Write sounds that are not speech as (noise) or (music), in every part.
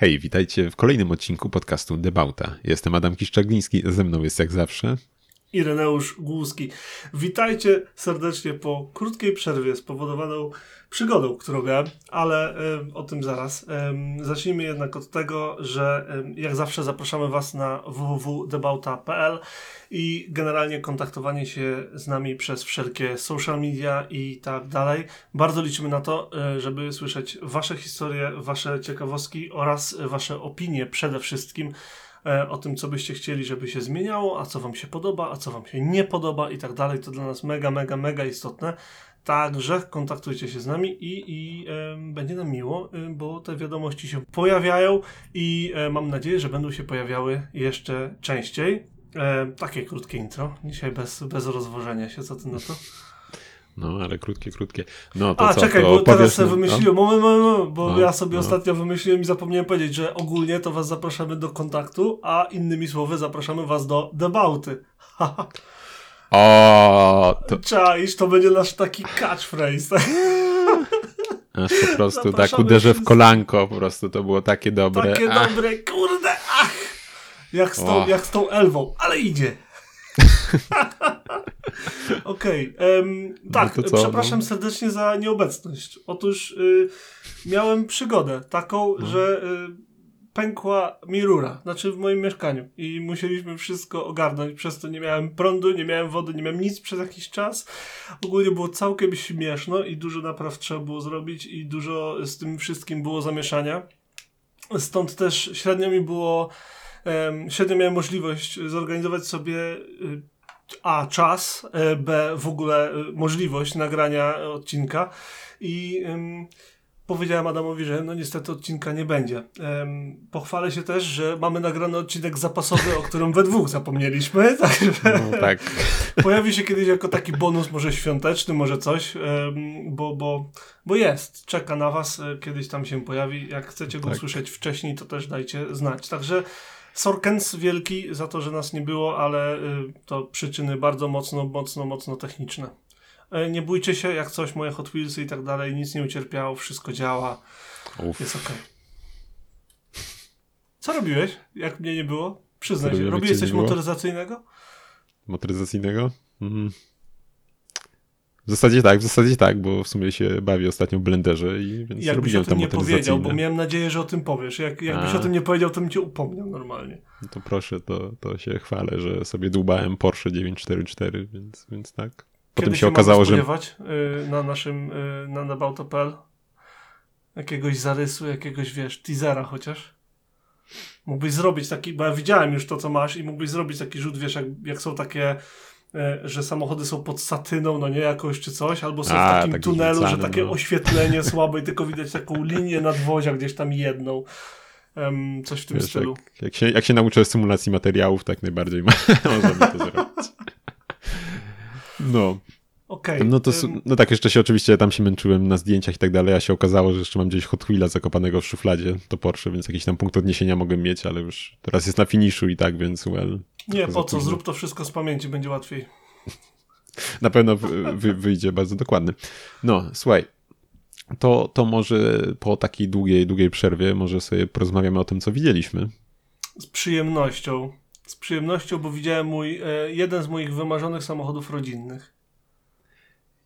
Hej, witajcie w kolejnym odcinku podcastu Debauta. Jestem Adam Kiszczagliński, ze mną jest jak zawsze Ireneusz Głuski. Witajcie serdecznie po krótkiej przerwie spowodowaną przygodą, którą miałem, ale o tym zaraz. Zacznijmy jednak od tego, że jak zawsze zapraszamy Was na www.debauta.pl i generalnie kontaktowanie się z nami przez wszelkie social media i tak dalej. Bardzo liczymy na to, żeby słyszeć Wasze historie, Wasze ciekawostki oraz Wasze opinie przede wszystkim E, o tym, co byście chcieli, żeby się zmieniało, a co wam się podoba, a co wam się nie podoba i tak dalej. To dla nas mega, mega, mega istotne. Także kontaktujcie się z nami i, i e, będzie nam miło, e, bo te wiadomości się pojawiają i e, mam nadzieję, że będą się pojawiały jeszcze częściej. E, takie krótkie intro, dzisiaj bez, bez rozwożenia się, co ty na to? No, ale krótkie, krótkie. No, to A, co, czekaj, to bo teraz sobie no? wymyśliłem, moment, moment, moment, bo No, ja sobie no. ostatnio wymyśliłem i zapomniałem powiedzieć, że ogólnie to was zapraszamy do kontaktu, a innymi słowy zapraszamy was do debauty. (laughs) O, to Czaisz, to będzie nasz taki catchphrase. tak? aż po prostu tak Zapraszamy uderzę w kolanko, po prostu to było takie dobre. Takie Ach, dobre, kurde, ach! Jak z, tą, jak z tą elwą, ale idzie. (laughs) Okej, em, tak, No co, przepraszam no? serdecznie za nieobecność. Otóż y, miałem przygodę taką, No. że y, pękła mi rura, znaczy w moim mieszkaniu i musieliśmy wszystko ogarnąć, przez to nie miałem prądu, nie miałem wody, nie miałem nic przez jakiś czas. Ogólnie było całkiem śmieszno i dużo napraw trzeba było zrobić i dużo z tym wszystkim było zamieszania. Stąd też średnio mi było, średnio miałem możliwość zorganizować sobie y, A czas, e, B w ogóle y, możliwość nagrania odcinka i powiedziałem Adamowi, że no niestety odcinka nie będzie. Pochwalę się też, że mamy nagrany odcinek zapasowy, o którym we dwóch zapomnieliśmy, (laughs) także no, tak. pojawi się kiedyś jako taki bonus, może świąteczny, może coś, bo, bo, bo jest, czeka na was, e, kiedyś tam się pojawi. Jak chcecie go Tak. usłyszeć wcześniej, to też dajcie znać. Także Sorkens wielki za to, że nas nie było, ale y, to przyczyny bardzo mocno, mocno, mocno techniczne. E, Nie bójcie się, jak coś, moje Hot Wheelsy i tak dalej, nic nie ucierpiało, wszystko działa, Uf. jest okej. Co robiłeś, jak mnie nie było? Przyznaj się, robiłeś coś motoryzacyjnego? Motoryzacyjnego? Mhm. W zasadzie tak, w zasadzie tak, bo w sumie się bawię ostatnio w blenderze i więc Jakbyś o tym nie powiedział, bo miałem nadzieję, że o tym powiesz. Jak, jakbyś A. o tym nie powiedział, to bym cię upomniał normalnie. No to proszę, to, to się chwalę, że sobie dłubałem Porsche 944, więc, więc tak. Potem Kiedy się mamy okazało, że spodziewać y, na naszym, y, na nabauto.pl jakiegoś zarysu, jakiegoś, wiesz, teasera chociaż? Mógłbyś zrobić taki, bo ja widziałem już to, co masz i mógłbyś zrobić taki rzut, wiesz, jak, jak są takie, że samochody są pod satyną, no nie, jakoś czy coś, albo są A, w takim tak tunelu, że takie no. oświetlenie (laughs) słabe i tylko widać taką linię nadwozia gdzieś tam jedną. Em, coś w tym wiesz, stylu. jak, jak, się, jak się nauczę symulacji materiałów, tak najbardziej ma, (laughs) możemy to zrobić. No, Okej. no to no tak, jeszcze się oczywiście tam się męczyłem na zdjęciach i tak dalej, a się okazało, że jeszcze mam gdzieś Hot Wheela zakopanego w szufladzie, to Porsche, więc jakiś tam punkt odniesienia mogłem mieć, ale już teraz jest na finiszu i tak, więc well. Nie, po co? Zrób to wszystko z pamięci, będzie łatwiej. (laughs) Na pewno wy, wy, wyjdzie bardzo dokładny. No, słuchaj, to, to może po takiej długiej, długiej przerwie może sobie porozmawiamy o tym, co widzieliśmy. Z przyjemnością. Z przyjemnością, bo widziałem mój, e, jeden z moich wymarzonych samochodów rodzinnych.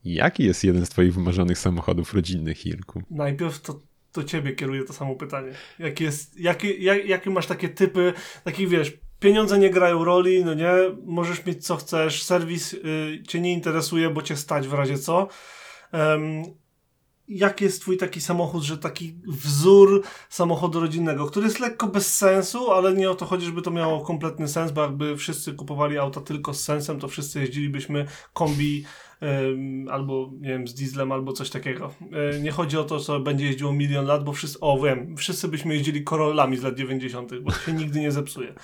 Jaki jest jeden z twoich wymarzonych samochodów rodzinnych, Irku? Najpierw to do ciebie kieruję to samo pytanie. Jakie, jest, jakie, jak, jakie masz takie typy, takich wiesz, pieniądze nie grają roli, no nie, możesz mieć co chcesz, serwis y, cię nie interesuje, bo cię stać w razie co. Em, jaki jest twój taki samochód, że taki wzór samochodu rodzinnego, który jest lekko bez sensu, ale nie o to chodzi, żeby to miało kompletny sens, bo jakby wszyscy kupowali auta tylko z sensem, to wszyscy jeździlibyśmy kombi albo nie wiem, z dieslem, albo coś takiego. E, nie chodzi o to, co będzie jeździło milion lat, bo wszyscy, o wiem, wszyscy byśmy jeździli Corollami z lat 90., bo to się nigdy nie zepsuje.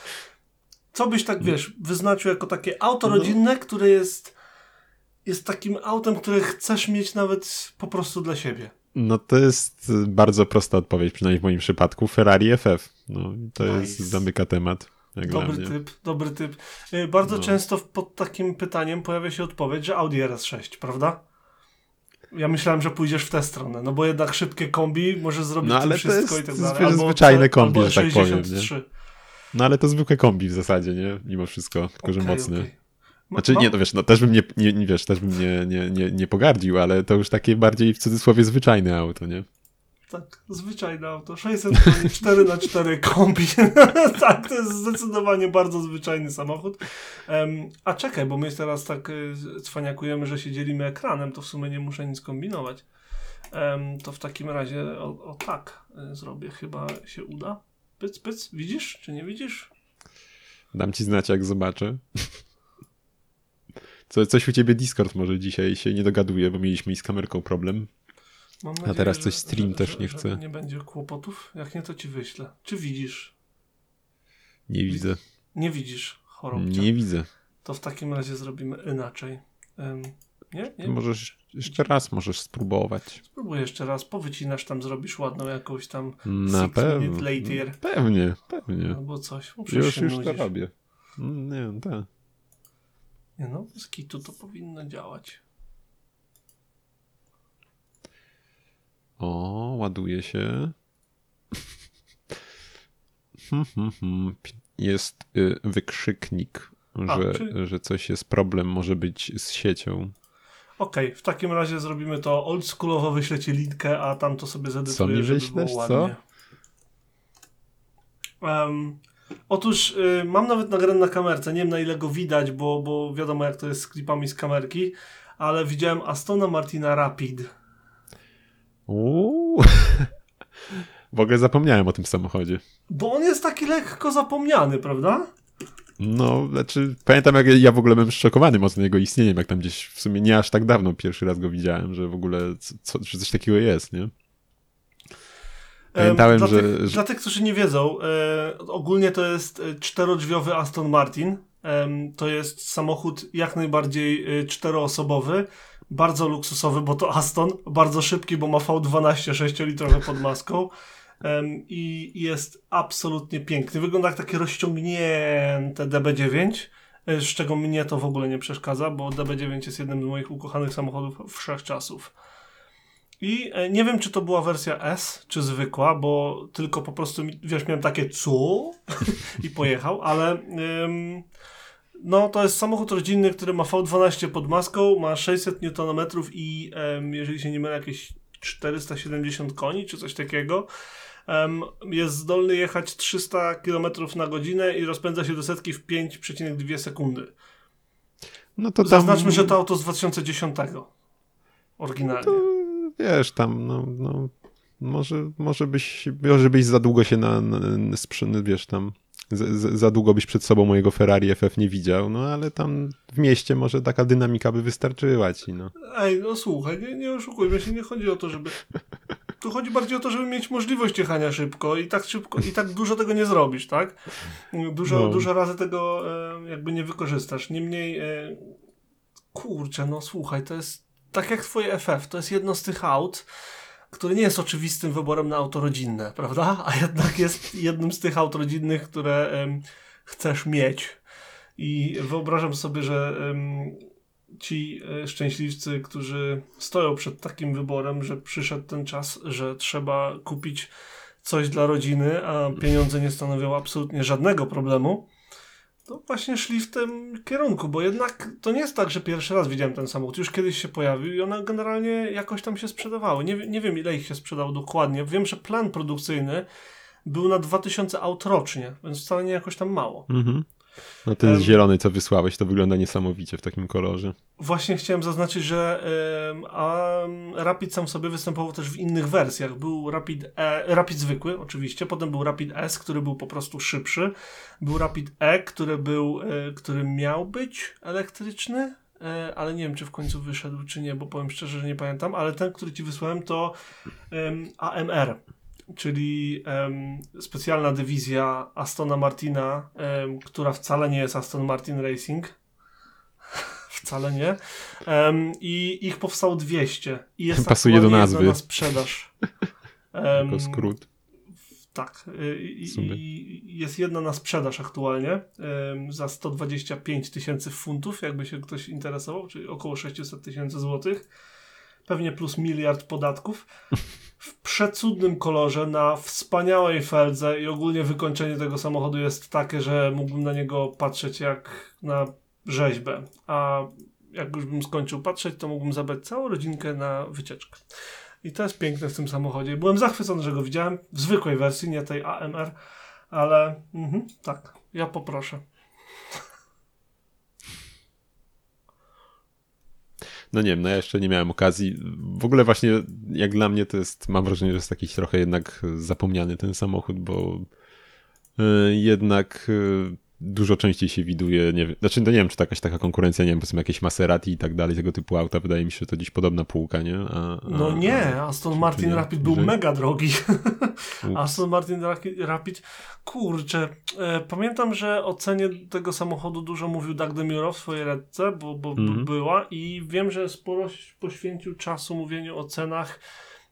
Co byś tak, wiesz, wyznaczył jako takie auto No. rodzinne, które jest jest takim autem, które chcesz mieć nawet po prostu dla siebie. No to jest bardzo prosta odpowiedź, przynajmniej w moim przypadku. Ferrari FF. No, to Nice. jest, zamyka temat. Dobry typ, dobry typ. Y, Bardzo No. często pod takim pytaniem pojawia się odpowiedź, że Audi RS6, prawda? Ja myślałem, że pójdziesz w tę stronę, no bo jednak szybkie kombi może zrobić No, to ale to wszystko jest i tak dalej. Albo zwyczajne kombi, albo że tak powiem, nie? 63. No ale to zwykłe kombi w zasadzie, nie? Mimo wszystko, tylko że Okej, mocny. Ma- Znaczy nie, to wiesz, no też bym nie, nie, nie wiesz, też bym nie, nie, nie, nie pogardził, ale to już takie bardziej w cudzysłowie zwyczajne auto, nie? Tak, zwyczajne auto. 600 koni, 4 na 4 kombi. (laughs) tak, to jest zdecydowanie bardzo zwyczajny samochód. Em, a czekaj, bo my teraz tak y, cwaniakujemy, że się dzielimy ekranem, to w sumie nie muszę nic kombinować. Em, to w takim razie o, o tak y, zrobię, chyba się uda. Pyc, pyc, widzisz, czy nie widzisz? Dam ci znać, jak zobaczę. Co, coś u ciebie Discord może dzisiaj się nie dogaduje, bo mieliśmy i z kamerką problem. Mam A teraz coś stream że- też że- nie chce. Nie będzie kłopotów. Jak nie, to ci wyślę. Czy widzisz? Nie widzę. Nie widzisz chorobcia. Nie widzę. To w takim razie zrobimy inaczej. Em, nie? Nie? możesz jeszcze raz możesz spróbować. Spróbuj jeszcze raz, powycinasz tam, zrobisz ładną jakąś tam Na six pewno. later Pewnie, pewnie. albo coś. Przecież Już, już to robię. Nie, tak. Nie no, z kitu to powinno działać. O, ładuje się. Hmm, hmm, hmm. Jest y, wykrzyknik, A, że, czyli- że coś jest problem, może być z siecią. Okej, w takim razie zrobimy to oldschoolowo, wyślę ci linkę, a tam to sobie zedytuję, Co mi wyślesz, co? ładnie. Em, otóż y, mam nawet nagrane na kamerce, nie wiem na ile go widać, bo, bo wiadomo jak to jest z klipami z kamerki, ale widziałem Astona Martina Rapid. Uuu. (laughs) W ogóle zapomniałem o tym samochodzie. Bo on jest taki lekko zapomniany, prawda? No, znaczy, pamiętam jak ja w ogóle byłem szokowany mocno jego istnieniem, jak tam gdzieś w sumie nie aż tak dawno pierwszy raz go widziałem, że w ogóle co, że coś takiego jest, nie? Pamiętałem, Em, dla, że, tych, że dla tych, którzy nie wiedzą, e, ogólnie to jest e, czterodrzwiowy Aston Martin. Em, to jest samochód jak najbardziej e, czteroosobowy, bardzo luksusowy, bo to Aston, bardzo szybki, bo ma V12 6-litrowy pod maską. Em, I jest absolutnie piękny. Wygląda jak takie rozciągnięte DB9, e, z czego mnie to w ogóle nie przeszkadza, bo DB9 jest jednym z moich ukochanych samochodów wszechczasów. I e, nie wiem, czy to była wersja S, czy zwykła, bo tylko po prostu, wiesz, miałem takie co? (laughs) i pojechał, ale ym, no to jest samochód rodzinny, który ma V12 pod maską, ma 600 Nm i ym, jeżeli się nie mylę, jakieś 470 koni, czy coś takiego. Jest zdolny jechać 300 km na godzinę i rozpędza się do setki w 5,2 sekundy. no to tam, Zaznaczmy, że to auto z 2010. Oryginalnie. to, wiesz, tam, no, no może, może byś, może byś za długo się na, na, na sprzy- wiesz, tam, za, za- za długo byś przed sobą mojego Ferrari FF nie widział, no ale tam w mieście może taka dynamika by wystarczyła ci, no. Ej, no słuchaj, nie, nie oszukujmy się, nie chodzi o to, żeby... Tu chodzi bardziej o to, żeby mieć możliwość jechania szybko i tak szybko, i tak dużo tego nie zrobisz, tak? Dużo, No. dużo razy tego e, jakby nie wykorzystasz. Niemniej, e, kurczę, no słuchaj, to jest tak jak twoje FF, to jest jedno z tych aut, które nie jest oczywistym wyborem na auto rodzinne, prawda? A jednak jest jednym z tych aut rodzinnych, które chcesz mieć. I wyobrażam sobie, że ci e, szczęśliwcy, którzy stoją przed takim wyborem, że przyszedł ten czas, że trzeba kupić coś dla rodziny, a pieniądze nie stanowią absolutnie żadnego problemu, to właśnie szli w tym kierunku, bo jednak to nie jest tak, że pierwszy raz widziałem ten samochód, już kiedyś się pojawił i one generalnie jakoś tam się sprzedawały. Nie, nie wiem, ile ich się sprzedało dokładnie. Wiem, że plan produkcyjny był na 2000 aut rocznie, więc wcale nie jakoś tam mało. Mhm. No ten Em. zielony, co wysłałeś, to wygląda niesamowicie w takim kolorze. Właśnie chciałem zaznaczyć, że em, a, Rapid sam sobie występował też w innych wersjach. Był Rapid, e, Rapid zwykły, oczywiście, potem był Rapid S, który był po prostu szybszy. Był Rapid E, który, był, e, który miał być elektryczny, e, ale nie wiem, czy w końcu wyszedł, czy nie, bo powiem szczerze, że nie pamiętam, ale ten, który ci wysłałem, to AMR. Czyli em, specjalna dywizja Astona Martina, em, która wcale nie jest Aston Martin Racing, (laughs) wcale nie. Em, I ich powstało 200. I jest Pasuje do nazwy. jedna na sprzedaż. (laughs) Jako skrót. tak. I, i jest jedna na sprzedaż aktualnie em, za 125 tysięcy funtów, jakby się ktoś interesował, czyli około 600 tysięcy złotych. pewnie plus miliard podatków, w przecudnym kolorze, na wspaniałej feldze i ogólnie wykończenie tego samochodu jest takie, że mógłbym na niego patrzeć jak na rzeźbę. A jak już bym skończył patrzeć, to mógłbym zabrać całą rodzinkę na wycieczkę. I to jest piękne w tym samochodzie. Byłem zachwycony, że go widziałem w zwykłej wersji, nie tej AMR, ale mhm, tak, ja poproszę. No nie wiem, no ja jeszcze nie miałem okazji. W ogóle właśnie jak dla mnie to jest, mam wrażenie, że jest jakiś trochę jednak zapomniany ten samochód, bo y, jednak y, dużo częściej się widuje, nie wiem, znaczy no nie wiem, czy to jakaś taka konkurencja, nie wiem, powiedzmy jakieś Maserati i tak dalej, tego typu auta, wydaje mi się, że to dziś podobna półka, nie? A, a, no nie, Aston czy- Martin czy nie? Rapid był Że- mega drogi. (laughs) Aston Martin Ra- Rapid, kurczę, e, pamiętam, że o cenie tego samochodu dużo mówił Doug DeMuro w swojej redce, bo, bo Mhm. była i wiem, że sporo poświęcił czasu mówieniu o cenach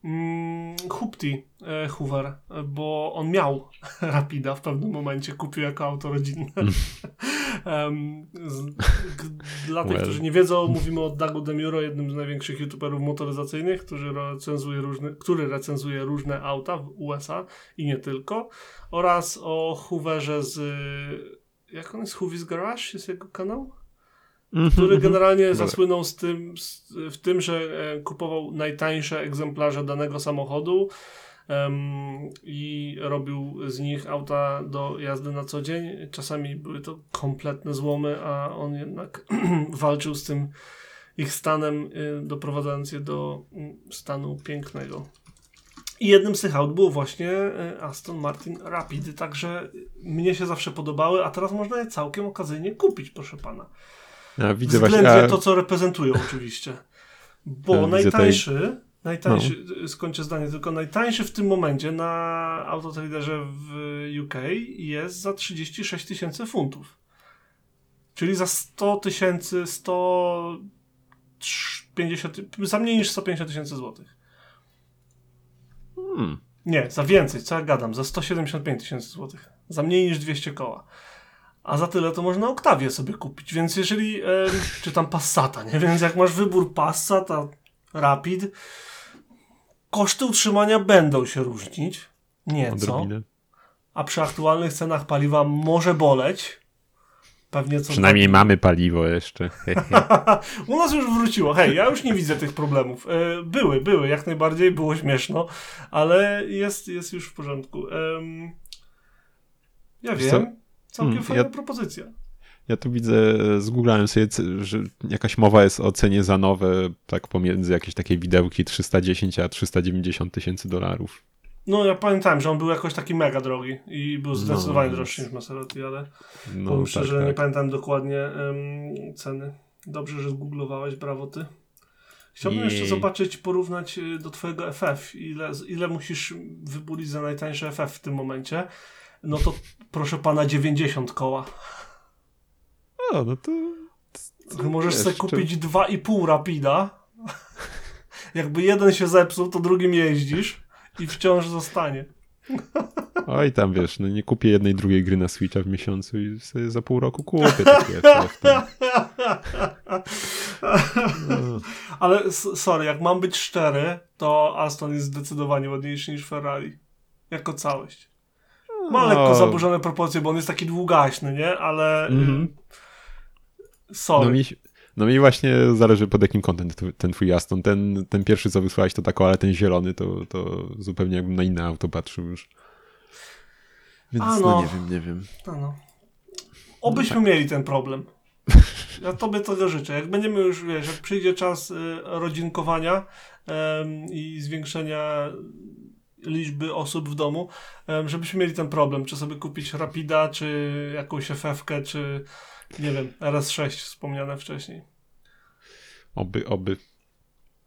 mm, Hupti e, Hoover, bo on miał (laughs) Rapida w pewnym momencie, kupił jako auto rodzinne. (laughs) Em, z, dla tych, Well. którzy nie wiedzą, mówimy o Dougu Demuro, jednym z największych youtuberów motoryzacyjnych, który recenzuje różne, który recenzuje różne auta w USA i nie tylko, oraz o Hooverze z jak on jest? Hoover's Garage jest jego kanał? Mhm, który mhm. generalnie zasłynął z tym, z, w tym, że e, kupował najtańsze egzemplarze danego samochodu em, i robił z nich auta do jazdy na co dzień. Czasami były to kompletne złomy, a on jednak (clears throat) walczył z tym ich stanem, y, doprowadzając je do mm, stanu pięknego. I jednym z tych aut był właśnie y, Aston Martin Rapid, także mnie się zawsze podobały, a teraz można je całkiem okazyjnie kupić, proszę pana. Ja widzę Względnie właśnie, a, to, co reprezentują oczywiście. Bo Ja najtańszy, najtańszy, No. skończę zdanie, tylko najtańszy w tym momencie na autotraderze w UK jest za 36 tysięcy funtów. Czyli za 100 tysięcy, 150, za mniej niż 150 tysięcy złotych. hmm, Nie, za więcej, co ja gadam, za 175 tysięcy złotych. Za mniej niż 200 koła. A za tyle to można Oktawię sobie kupić, więc jeżeli, e, czy tam Passata, nie? Więc jak masz wybór Passat, a Rapid, koszty utrzymania będą się różnić. Nieco. A przy aktualnych cenach paliwa może boleć. Pewnie co Przynajmniej mamy paliwo jeszcze. (laughs) (laughs) U nas już wróciło. Hej, ja już nie widzę tych problemów. E, były, były, jak najbardziej, było śmieszno, ale jest, jest już w porządku. Em, ja wiem, całkiem Hmm, fajna ja- propozycja. Ja tu widzę, zgooglałem sobie, że jakaś mowa jest o cenie za nowe, tak pomiędzy jakieś takie widełki 310 a 390 tysięcy dolarów. No ja pamiętałem, że on był jakoś taki mega drogi i był zdecydowanie No, droższy niż Maserati, ale No powiem tak, szczerze, nie tak. pamiętam dokładnie em, ceny. Dobrze, że zgooglowałeś, brawo ty. Chciałbym Nie. jeszcze zobaczyć, porównać y, do twojego FF, ile, ile musisz wybulić za najtańsze FF w tym momencie. No to proszę pana 90 koła. O, no to... Możesz wiesz, sobie czy- kupić 2,5 Rapida. Jakby jeden się zepsuł, to drugim jeździsz i wciąż zostanie. Oj, tam wiesz, no nie kupię jednej, drugiej gry na Switcha w miesiącu i sobie za pół roku kupię taki FF. tam. No. Ale sorry, jak mam być szczery, to Aston jest zdecydowanie ładniejszy niż Ferrari. Jako całość. Ma No. lekko zaburzone proporcje, bo on jest taki długaśny, nie? Ale. Mhm. y, Sorry. No mi, no mi właśnie zależy pod jakim kątem ten twój Aston. Ten, ten pierwszy, co wysłałeś, to taką, ale ten zielony, to, to zupełnie jakbym na inne auto patrzył już. Więc A no. no. nie wiem, nie wiem. No, no. Obyśmy mieli ten problem. Ja tobie tego życzę. Jak będziemy już, wiesz, jak przyjdzie czas y, rodzinkowania em, i zwiększenia liczby osób w domu, żebyśmy mieli ten problem, czy sobie kupić Rapida, czy jakąś FF-kę, czy nie wiem, RS6 wspomniane wcześniej. Oby, oby.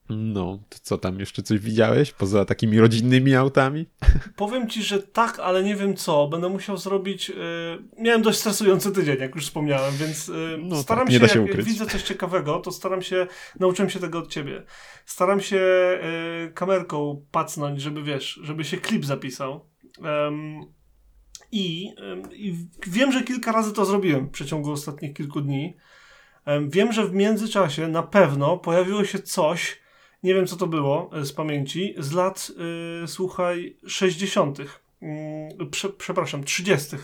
No, to co tam, jeszcze coś widziałeś poza takimi rodzinnymi autami? Powiem ci, że tak, ale nie wiem co. Będę musiał zrobić. y, miałem dość stresujący tydzień, jak już wspomniałem, więc y, No staram tak, się, się jak, jak widzę coś ciekawego, to staram się, nauczyłem się tego od ciebie. Staram się y, kamerką pacnąć, żeby wiesz, żeby się klip zapisał. I, I wiem, że kilka razy to zrobiłem w przeciągu ostatnich kilku dni. Em, Wiem, że w międzyczasie na pewno pojawiło się coś, nie wiem co to było e, z pamięci, z lat, y, słuchaj, 60. Mm, prze, przepraszam, 30.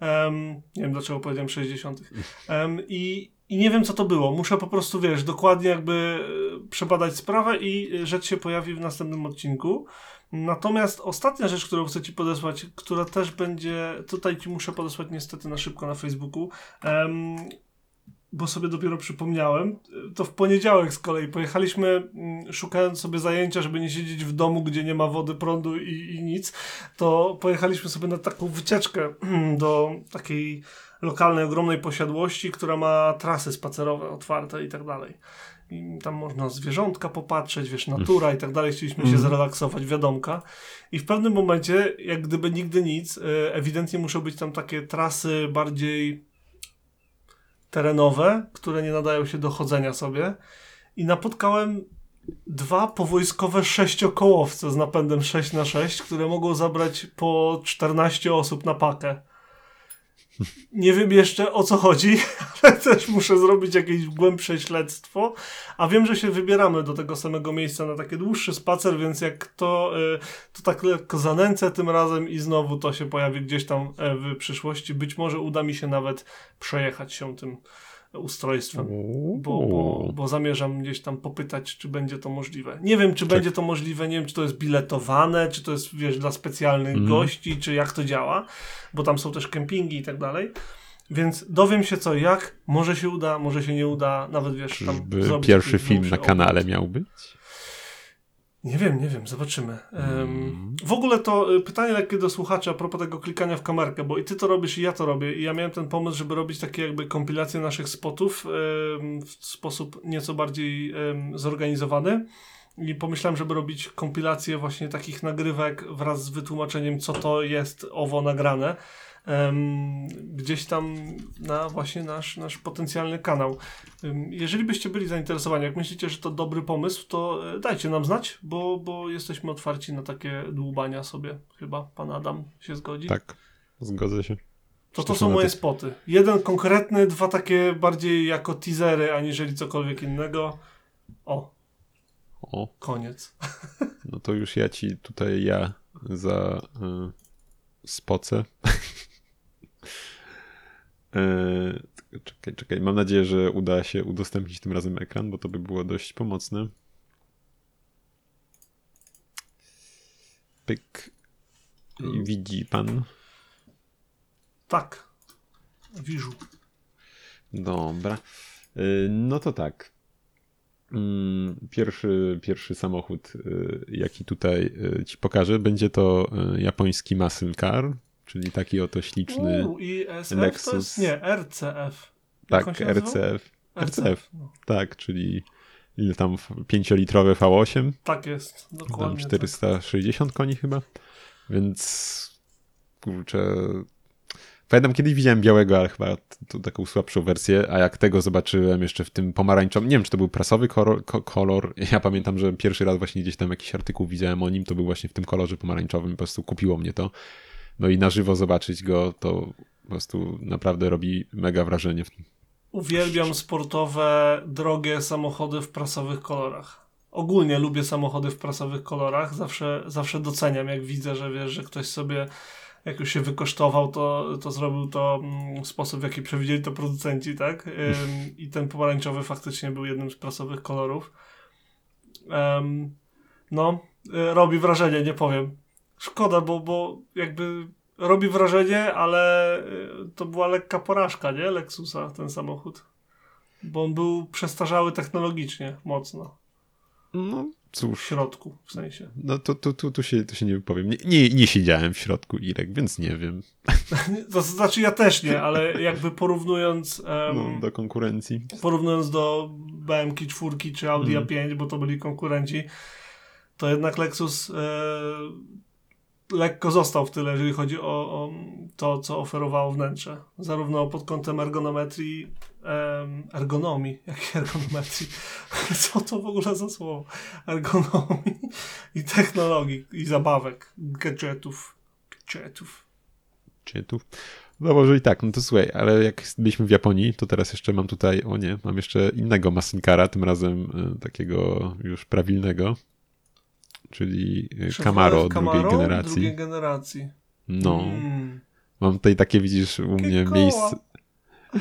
Um, nie wiem dlaczego powiedziałem 60. Um, i, I nie wiem co to było. Muszę po prostu, wiesz, dokładnie jakby e, przebadać sprawę i rzecz się pojawi w następnym odcinku. Natomiast ostatnia rzecz, którą chcę Ci podesłać, która też będzie, tutaj Ci muszę podesłać niestety na szybko na Facebooku, um, bo sobie dopiero przypomniałem, to w poniedziałek z kolei pojechaliśmy mm, szukając sobie zajęcia, żeby nie siedzieć w domu, gdzie nie ma wody, prądu i, i nic, to pojechaliśmy sobie na taką wycieczkę (clears throat) do takiej lokalnej, ogromnej posiadłości, która ma trasy spacerowe otwarte i tak dalej. I tam można zwierzątka popatrzeć, wiesz, natura i tak dalej. Chcieliśmy się Mhm. zrelaksować, wiadomka. I w pewnym momencie, jak gdyby nigdy nic, e, ewidentnie muszą być tam takie trasy bardziej terenowe, które nie nadają się do chodzenia sobie. I napotkałem dwa powojskowe sześciokołowce z napędem 6 na 6 które mogą zabrać po 14 osób na pakę. Nie wiem jeszcze o co chodzi, (laughs) ale też muszę zrobić jakieś głębsze śledztwo. A wiem, że się wybieramy do tego samego miejsca na taki dłuższy spacer, więc jak to, y, to tak lekko zanęcę tym razem i znowu to się pojawi gdzieś tam e, w przyszłości. Być może uda mi się nawet przejechać się tym ustrojstwem. Bo, bo, bo zamierzam gdzieś tam popytać, czy będzie to możliwe. Nie wiem, czy Tak. będzie to możliwe, nie wiem, czy to jest biletowane, czy to jest, wiesz, dla specjalnych Mhm. gości, czy jak to działa, bo tam są też kempingi i tak dalej. Więc dowiem się co jak, może się uda, może się nie uda, nawet wiesz, tam Czyżby zrobić pierwszy film na kanale miał być? Nie wiem, nie wiem, zobaczymy. Mm. W ogóle to y, pytanie lekkie do słuchacza a propos tego klikania w kamerkę, bo i ty to robisz, i ja to robię. I ja miałem ten pomysł, żeby robić takie jakby kompilacje naszych spotów em, w sposób nieco bardziej em, zorganizowany. I pomyślałem, żeby robić kompilację właśnie takich nagrywek wraz z wytłumaczeniem, co to jest owo nagrane. Em, gdzieś tam na właśnie nasz, nasz potencjalny kanał. Ym, Jeżeli byście byli zainteresowani, jak myślicie, że to dobry pomysł, to e, dajcie nam znać, bo, bo jesteśmy otwarci na takie dłubania sobie. Chyba pan Adam się zgodzi. Tak, zgodzę się. To to są moje spoty. Jeden konkretny, dwa takie bardziej jako teasery, aniżeli cokolwiek innego. O, O, koniec. no to już ja ci tutaj ja za y, spocę. (laughs) y, czekaj, czekaj. Mam nadzieję, że uda się udostępnić tym razem ekran, bo to by było dość pomocne. Pyk. I widzi pan. Tak. Wiżu. Dobra. Y, No to tak. Mm, Pierwszy, pierwszy samochód, y, jaki tutaj ci pokażę, będzie to japoński muscle car, czyli taki oto śliczny, U, i SF to Lexus. jest? Nie, RCF. Jak tak? RCF, RCF, No, tak, czyli ile tam, 5-litrowe V8, tak jest, tam dokładnie. 460 koni chyba, więc kurczę, pamiętam kiedyś widziałem białego, ale chyba tu taką słabszą wersję, a jak tego zobaczyłem jeszcze w tym pomarańczowym, nie wiem czy to był prasowy kolor, ko- kolor, (laughs) ja pamiętam, że pierwszy raz właśnie gdzieś tam jakiś artykuł widziałem o nim, to był właśnie w tym kolorze pomarańczowym, po prostu kupiło mnie to, no i na żywo zobaczyć go, to po prostu naprawdę robi mega wrażenie. Uwielbiam sportowe, drogie samochody w prasowych kolorach. Ogólnie lubię samochody w prasowych kolorach. Zawsze, zawsze doceniam, jak widzę, że wiesz, że ktoś sobie, jak już się wykosztował, to, to zrobił to mm, w sposób, w jaki przewidzieli to producenci, tak? I ten pomarańczowy faktycznie był jednym z prasowych kolorów. No, y, robi wrażenie, nie powiem. Szkoda, bo, bo jakby robi wrażenie, ale y, to była lekka porażka, nie? Lexusa, ten samochód. Bo on był przestarzały technologicznie, mocno. No W cóż, środku, w sensie. no to, to, to, tu, się, tu się nie wypowiem. Nie, nie, nie siedziałem w środku Irek, więc nie wiem. (laughs) To znaczy ja też nie, ale jakby porównując em, No, do konkurencji. porównując do BMK 4 czy Audi Mhm. A5, bo to byli konkurenci, to jednak Lexus e, lekko został w tyle, jeżeli chodzi o, o to, co oferowało wnętrze. Zarówno pod kątem ergonometrii, ergonomii, jakiej (laughs) ergonometrii? Co to w ogóle za słowo? Ergonomii i technologii, i zabawek, gadżetów, gadżetów. Gadżetów. No może i tak, no to słuchaj, ale jak byliśmy w Japonii, to teraz jeszcze mam tutaj, o nie, mam jeszcze innego Masinkara, tym razem y, takiego już prawilnego, czyli y, Camaro drugiej generacji. drugiej generacji. No, Mm. mam tutaj takie, widzisz, u mnie miejsce. (laughs)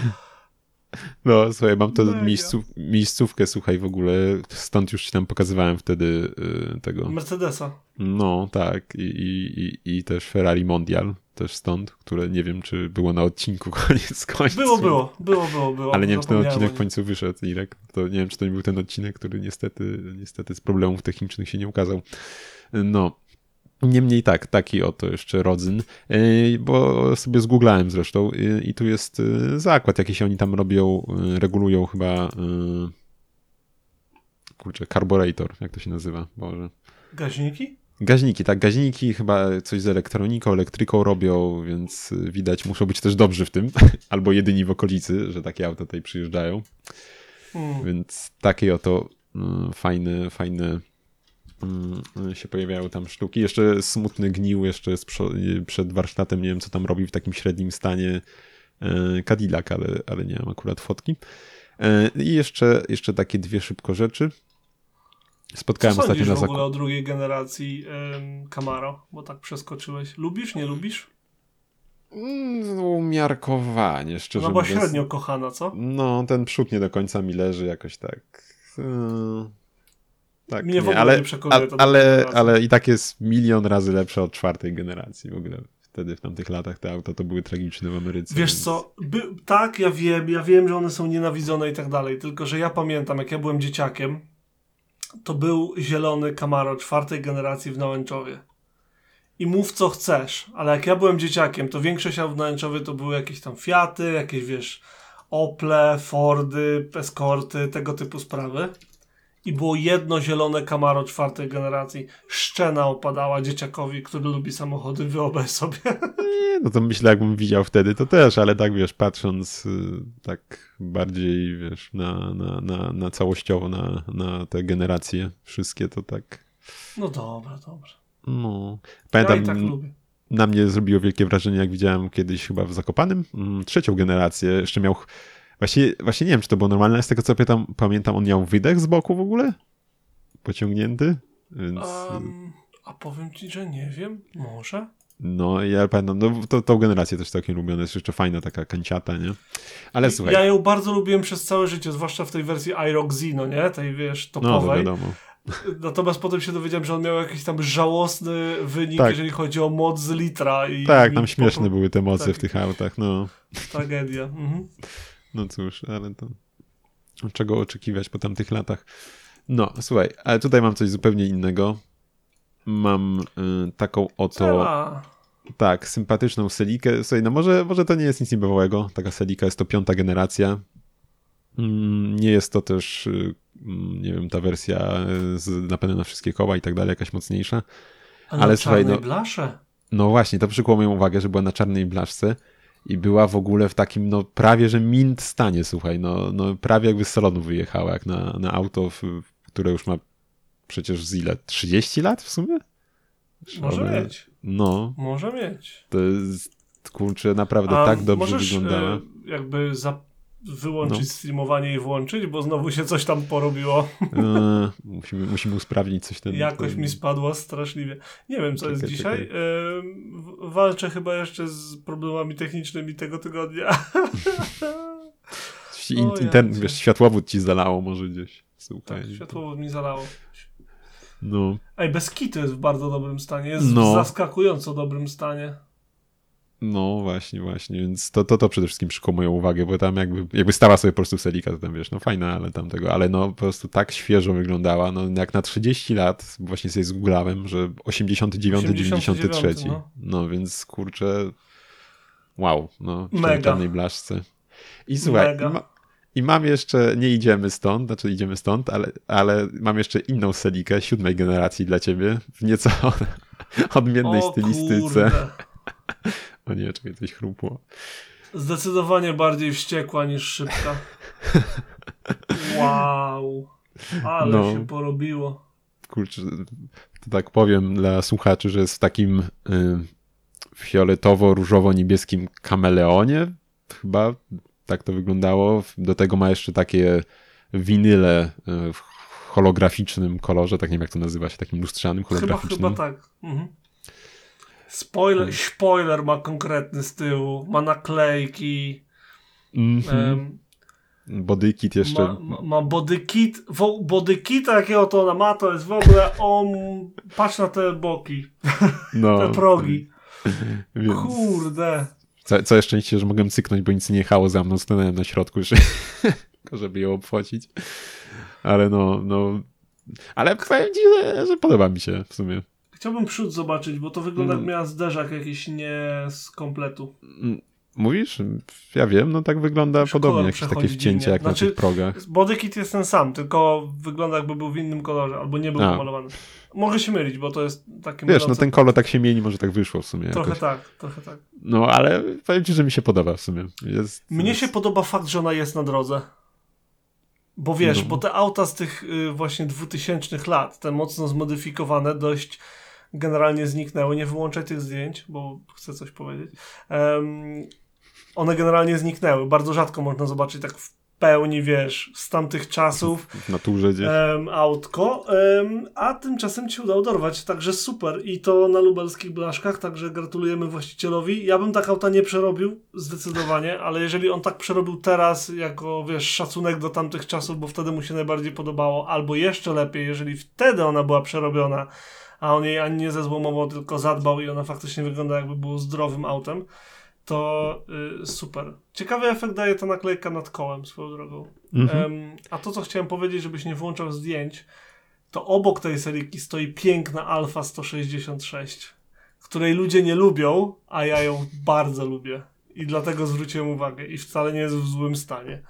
No, słuchaj, mam to Mega. miejsców, miejscówkę, słuchaj, w ogóle, stąd już ci tam pokazywałem wtedy y, tego. Mercedesa. No, tak, i, i, i, i też Ferrari Mondial, też stąd, które nie wiem, czy było na odcinku (laughs) koniec końców. Było, było, było, było, było. Ale nie wiem, czy ten odcinek w końcu wyszedł, Irek. To nie wiem, czy to nie był ten odcinek, który niestety, niestety z problemów technicznych się nie ukazał. No. Niemniej tak, taki oto jeszcze rodzyn, bo sobie zgooglałem zresztą i tu jest yy, zakład, jakiś oni tam robią, yy, regulują chyba yy, kurczę, carburetor, jak to się nazywa, Boże. Gaźniki? Gaźniki, tak, gaźniki chyba coś z elektroniką, elektryką robią, więc y, widać, muszą być też dobrzy w tym, (laughs) albo jedyni w okolicy, że takie auta tutaj przyjeżdżają, Mm. więc takie oto y, fajne, fajne y, się pojawiają tam sztuki. Jeszcze smutny gnił jeszcze y, przed warsztatem, nie wiem co tam robi w takim średnim stanie y, Cadillac, ale, ale nie mam akurat fotki. Y, I jeszcze, jeszcze takie dwie szybko rzeczy. Spotkałem Co ostatnio na w ogóle o drugiej generacji Camaro? Bo tak przeskoczyłeś. Lubisz, nie lubisz? Mm, Umiarkowanie, szczerze No bo mówiąc. średnio kochana, co? No, ten przód nie do końca mi leży jakoś tak. Yy, tak, Mnie w ogóle ale, nie przekonuje a- ale, ale i tak jest milion razy lepsze od czwartej generacji w ogóle. Wtedy w tamtych latach te auta to były tragiczne w Ameryce. Wiesz więc- co, by, tak, ja wiem, ja wiem, że one są nienawidzone i tak dalej, tylko że ja pamiętam, jak ja byłem dzieciakiem, to był zielony Camaro czwartej generacji w Nałęczowie. I mów co chcesz, ale jak ja byłem dzieciakiem, to większość aut w Nałęczowie to były jakieś tam Fiaty, jakieś wiesz, Ople, Fordy, Escorty, tego typu sprawy. I było jedno zielone Camaro czwartej generacji. Szczena opadała dzieciakowi, który lubi samochody, wyobraź sobie. Nie, no to myślę, jakbym widział wtedy, to też, ale tak wiesz, patrząc y, tak bardziej, wiesz, na, na, na, na całościowo, na, na te generacje wszystkie, to tak, No dobra, dobra. no. Ja Pamiętam, i tak lubię. na mnie zrobiło wielkie wrażenie, jak widziałem kiedyś chyba w Zakopanym, mm, trzecią generację, jeszcze miał, właśnie, właśnie nie wiem, czy to było normalne, ale z tego co pamiętam, pamiętam, on miał wydech z boku w ogóle, pociągnięty, więc Um, a powiem ci, że nie wiem, może. no ja pamiętam, no to, tą generację też całkiem lubię, jest jeszcze fajna taka kanciata, nie? Ale słuchaj, Ja ją bardzo lubiłem przez całe życie, zwłaszcza w tej wersji iRock no nie? Tej, wiesz, no to topowej. wiadomo. Natomiast potem się dowiedziałem, że on miał jakiś tam żałosny wynik, Tak. jeżeli chodzi o moc z litra. I Tak, tam po- śmieszne były te moce tak. w tych autach, no. Tragedia. Mhm. No cóż, ale to czego oczekiwać po tamtych latach. No, słuchaj, ale tutaj mam coś zupełnie innego. Mam y, taką oto, Cała. tak, sympatyczną selikę. Słuchaj, no może, może to nie jest nic niebywałego. Taka selika jest to piąta generacja. Mm, Nie jest to też, y, mm, nie wiem, ta wersja y, z napędem na wszystkie koła i tak dalej, jakaś mocniejsza. Ale, ale na słuchaj, no- blasze. No właśnie, to przykuło moją uwagę, że była na czarnej blaszce i była w ogóle w takim, no prawie, że mint stanie, słuchaj, no, no prawie jakby z salonu wyjechała, jak na, na auto, w, które już ma przecież z ile, 30 lat w sumie? Może One- mieć. No, Może mieć. to jest, kurczę, naprawdę A tak dobrze możesz, wyglądała. e, jakby za... wyłączyć No. streamowanie i włączyć, bo znowu się coś tam porobiło. E, (laughs) musimy, musimy usprawnić coś ten. Jakoś ten... mi spadła straszliwie. Nie wiem, co jest Czekaj, dzisiaj. czekaj. Ym, w- walczę chyba jeszcze z problemami technicznymi tego tygodnia. (laughs) In, O, ja inter... cię. wiesz, światłowód ci zalało może gdzieś. Słuchaj. tak, światłowód mi zalało. No. Ej, bez kitu jest w bardzo dobrym stanie. Jest No. w zaskakująco dobrym stanie. No właśnie, właśnie, więc to, to, to przede wszystkim przykuło moją uwagę, bo tam jakby, jakby stała sobie po prostu Selika, to tam wiesz, no fajna, ale tam tego, ale no po prostu tak świeżo wyglądała, no jak na 30 lat, właśnie sobie zgooglałem, że 89, 93, 89, no. no więc kurczę, wow, no w czarnej blaszce. I słuchaj, i, ma, i mam jeszcze, nie idziemy stąd, znaczy idziemy stąd, ale, ale mam jeszcze inną Selikę siódmej generacji dla ciebie, w nieco (laughs) odmiennej o stylistyce. kurde. (laughs) O nie, czekaj, coś chrupło. Zdecydowanie bardziej wściekła niż szybka. Wow. Ale No. się porobiło. kurczę, to tak powiem dla słuchaczy, że jest w takim y, fioletowo-różowo-niebieskim kameleonie. Chyba tak to wyglądało. Do tego ma jeszcze takie winyle e, w holograficznym kolorze, tak nie wiem jak to nazywa się, takim lustrzanym, Chyba, holograficznym. chyba tak. Mhm. Spoiler, spoiler ma konkretny z tyłu, ma naklejki, Mhm. em, Bodykit jeszcze. ma, ma, ma body kit. Wo- Body kita jakiego to ona ma, to jest w ogóle on, patrz na te boki, no, te progi. (laughs) Więc Kurde. co, szczęście, że mogłem cyknąć, bo nic nie jechało za mną, stanąłem na środku, że, (laughs) żeby ją obchodzić. Ale no, no... Ale powiem ci, że, że podoba mi się w sumie. Chciałbym przód zobaczyć, bo to wygląda jak Mm. miała zderzak jakiś nie z kompletu. Mówisz? Ja wiem, no tak wygląda Już podobnie, jakieś takie dziwnie. jak Znaczy, na tych progach. Body kit jest ten sam, tylko wygląda jakby był w innym kolorze, albo nie był A. pomalowany. Mogę się mylić, bo to jest takie Wiesz, no ten kolor tak się mieni, może tak wyszło w sumie Trochę jakoś. tak, trochę tak. No, ale powiem ci, że mi się podoba w sumie. Jest, Mnie jest... się podoba fakt, że ona jest na drodze. Bo wiesz, No. bo te auta z tych y, właśnie 2000 lat, te mocno zmodyfikowane, dość generalnie zniknęły. Nie wyłączaj tych zdjęć, bo chcę coś powiedzieć. Em, one generalnie zniknęły. Bardzo rzadko można zobaczyć tak w pełni, wiesz, z tamtych czasów w naturze gdzieś. em, autko, em, a tymczasem ci udało dorwać, także super i to na lubelskich blaszkach, także gratulujemy właścicielowi. Ja bym tak auta nie przerobił, zdecydowanie, ale jeżeli on tak przerobił teraz, jako wiesz, szacunek do tamtych czasów, bo wtedy mu się najbardziej podobało, albo jeszcze lepiej, jeżeli wtedy ona była przerobiona, a on jej ani nie zezłomował, tylko zadbał i ona faktycznie wygląda jakby było zdrowym autem, to y, super. Ciekawy efekt daje ta naklejka nad kołem swoją drogą. Mhm. Em, a to, co chciałem powiedzieć, żebyś nie włączał zdjęć, to obok tej seryjki stoi piękna Alfa 166, której ludzie nie lubią, a ja ją bardzo lubię. I dlatego zwróciłem uwagę. I wcale nie jest w złym stanie.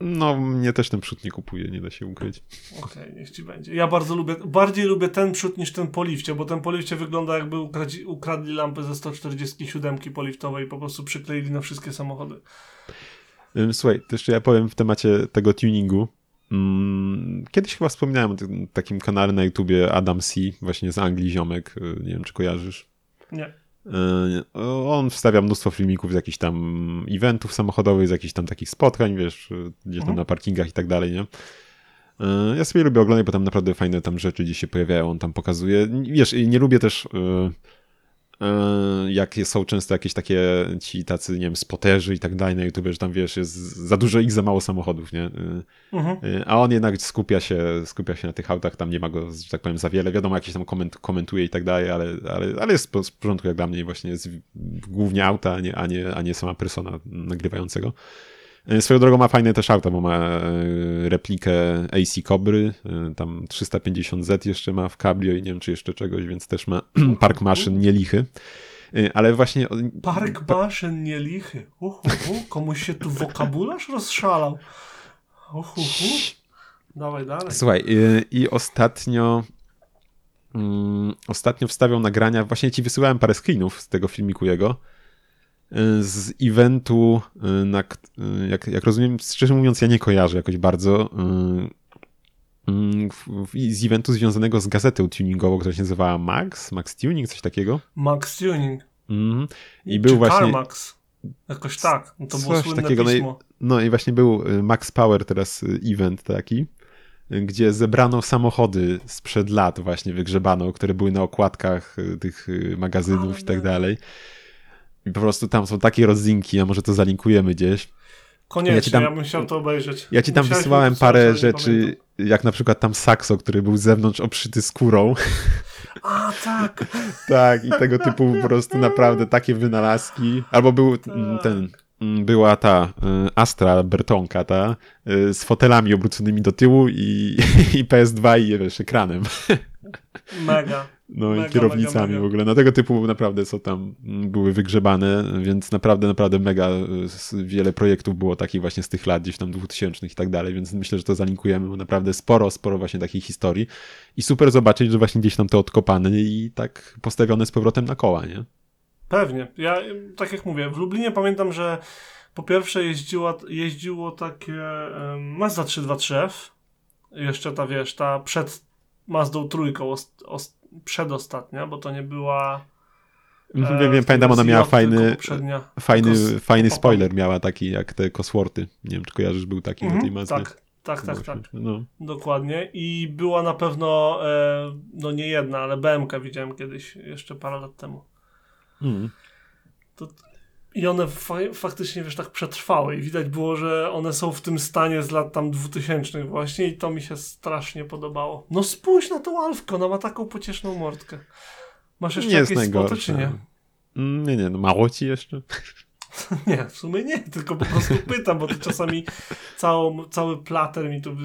No, mnie też ten przód nie kupuje, nie da się ukryć. Okej, niech ci będzie. Ja bardzo lubię, bardziej lubię ten przód niż ten po lifcie, bo ten po lifcie wygląda jakby ukradzi, ukradli lampy ze 147 poliftowej i po prostu przykleili na wszystkie samochody. Słuchaj, to jeszcze ja powiem w temacie tego tuningu. Mm, Kiedyś chyba wspominałem o tym takim kanale na YouTubie Adam C, właśnie z Anglii, ziomek, y, nie wiem czy kojarzysz. Nie. Y, On wstawia mnóstwo filmików z jakichś tam eventów samochodowych, z jakichś tam takich spotkań, wiesz, y, gdzieś tam Mhm. na parkingach i tak dalej, nie? Y, Ja sobie lubię oglądać, bo tam naprawdę fajne tam rzeczy gdzieś się pojawiają, on tam pokazuje. Wiesz, i nie lubię też, jak są często jakieś takie ci tacy, nie wiem, spoterzy i tak dalej na YouTube, że tam wiesz, jest za dużo ich, za mało samochodów, nie? Y, Mhm. Y, A on jednak skupia się, skupia się na tych autach, tam nie ma go, że tak powiem, za wiele. Wiadomo, jakieś tam koment, komentuje i tak dalej, ale, ale, ale jest w porządku jak dla mnie właśnie jest głównie auta, a nie, a nie, a nie sama persona nagrywającego. Y, Swoją drogą ma fajne też auta, bo ma y, replikę AC Cobry, y, tam 350Z jeszcze ma w cabrio i nie wiem, czy jeszcze czegoś, więc też ma (clears throat) park maszyn nielichy. Ale właśnie... Park maszyn nie lichy. Uhuhu, komuś się tu wokabularz rozszalał. Uhuhu. Dawaj dalej. Słuchaj, y, i ostatnio mm, ostatnio wstawiał nagrania, właśnie ci wysyłałem parę screenów z tego filmiku jego, z eventu, y, na, y, jak, jak rozumiem, szczerze mówiąc, ja nie kojarzę jakoś bardzo, y, y, w- z eventu związanego z gazetą tuningową, która się nazywała Max, Max Tuning, coś takiego. Max Tuning. Mhm. I Czy był właśnie... CarMax. Jakoś tak. No to było Coś słynne takiego, no i- pismo. No i właśnie był y, Max Power teraz y, event taki, y, gdzie zebrano samochody sprzed lat właśnie wygrzebano, które były na okładkach y, tych y, magazynów i tak dalej. I po prostu tam są takie rodzinki, a może to zalinkujemy gdzieś. Koniecznie, ja, ja ci tam- bym chciał to obejrzeć. Ja ci tam Musiałeś wysyłałem parę rzeczy, jak na przykład tam Saxo, który był z zewnątrz obszyty skórą. A, tak. (laughs) tak, i tego typu po prostu naprawdę takie wynalazki. Albo był Tak. ten, była ta y, Astra Bertonka, ta, y, z fotelami obróconymi do tyłu i, (laughs) i PS2 i wiesz, ekranem. (laughs) Mega. No Mega, i kierownicami mega, mega. w ogóle. No tego typu naprawdę co tam były wygrzebane, więc naprawdę, naprawdę mega y, wiele projektów było takich właśnie z tych lat, gdzieś tam 2000 i tak dalej, więc myślę, że to zalinkujemy, bo naprawdę sporo, sporo właśnie takich historii i super zobaczyć, że właśnie gdzieś tam to odkopane i tak postawione z powrotem na koła, nie? Pewnie. Ja, tak jak mówię, w Lublinie pamiętam, że po pierwsze jeździła, jeździło takie um, Mazda 323F. Jeszcze ta, wiesz, ta przed Mazdą trójką, os, os, przedostatnia, bo to nie była... Mhm, wiem, wiem, pamiętam, ona miała fajny, fajny, z fajny spoiler miała taki jak te Cosworty. Nie wiem, czy kojarzysz, był taki na tej Mhm, masce. tak, tak, tak, tak. No. Dokładnie. I była na pewno, e, no nie jedna, ale BMK widziałem kiedyś, jeszcze parę lat temu. Mm. I one fa faktycznie, wiesz, tak przetrwały i widać było, że one są w tym stanie z lat tam 2000 właśnie i to mi się strasznie podobało. No spójrz na tą Alfkę, ona ma taką pocieszną mordkę. Masz jeszcze Nie jakieś spoty, czy nie? Mm, Nie, nie, no mało ci jeszcze? (laughs) Nie, w sumie nie, tylko po prostu pytam, bo ty czasami całą, cały plater mi tu,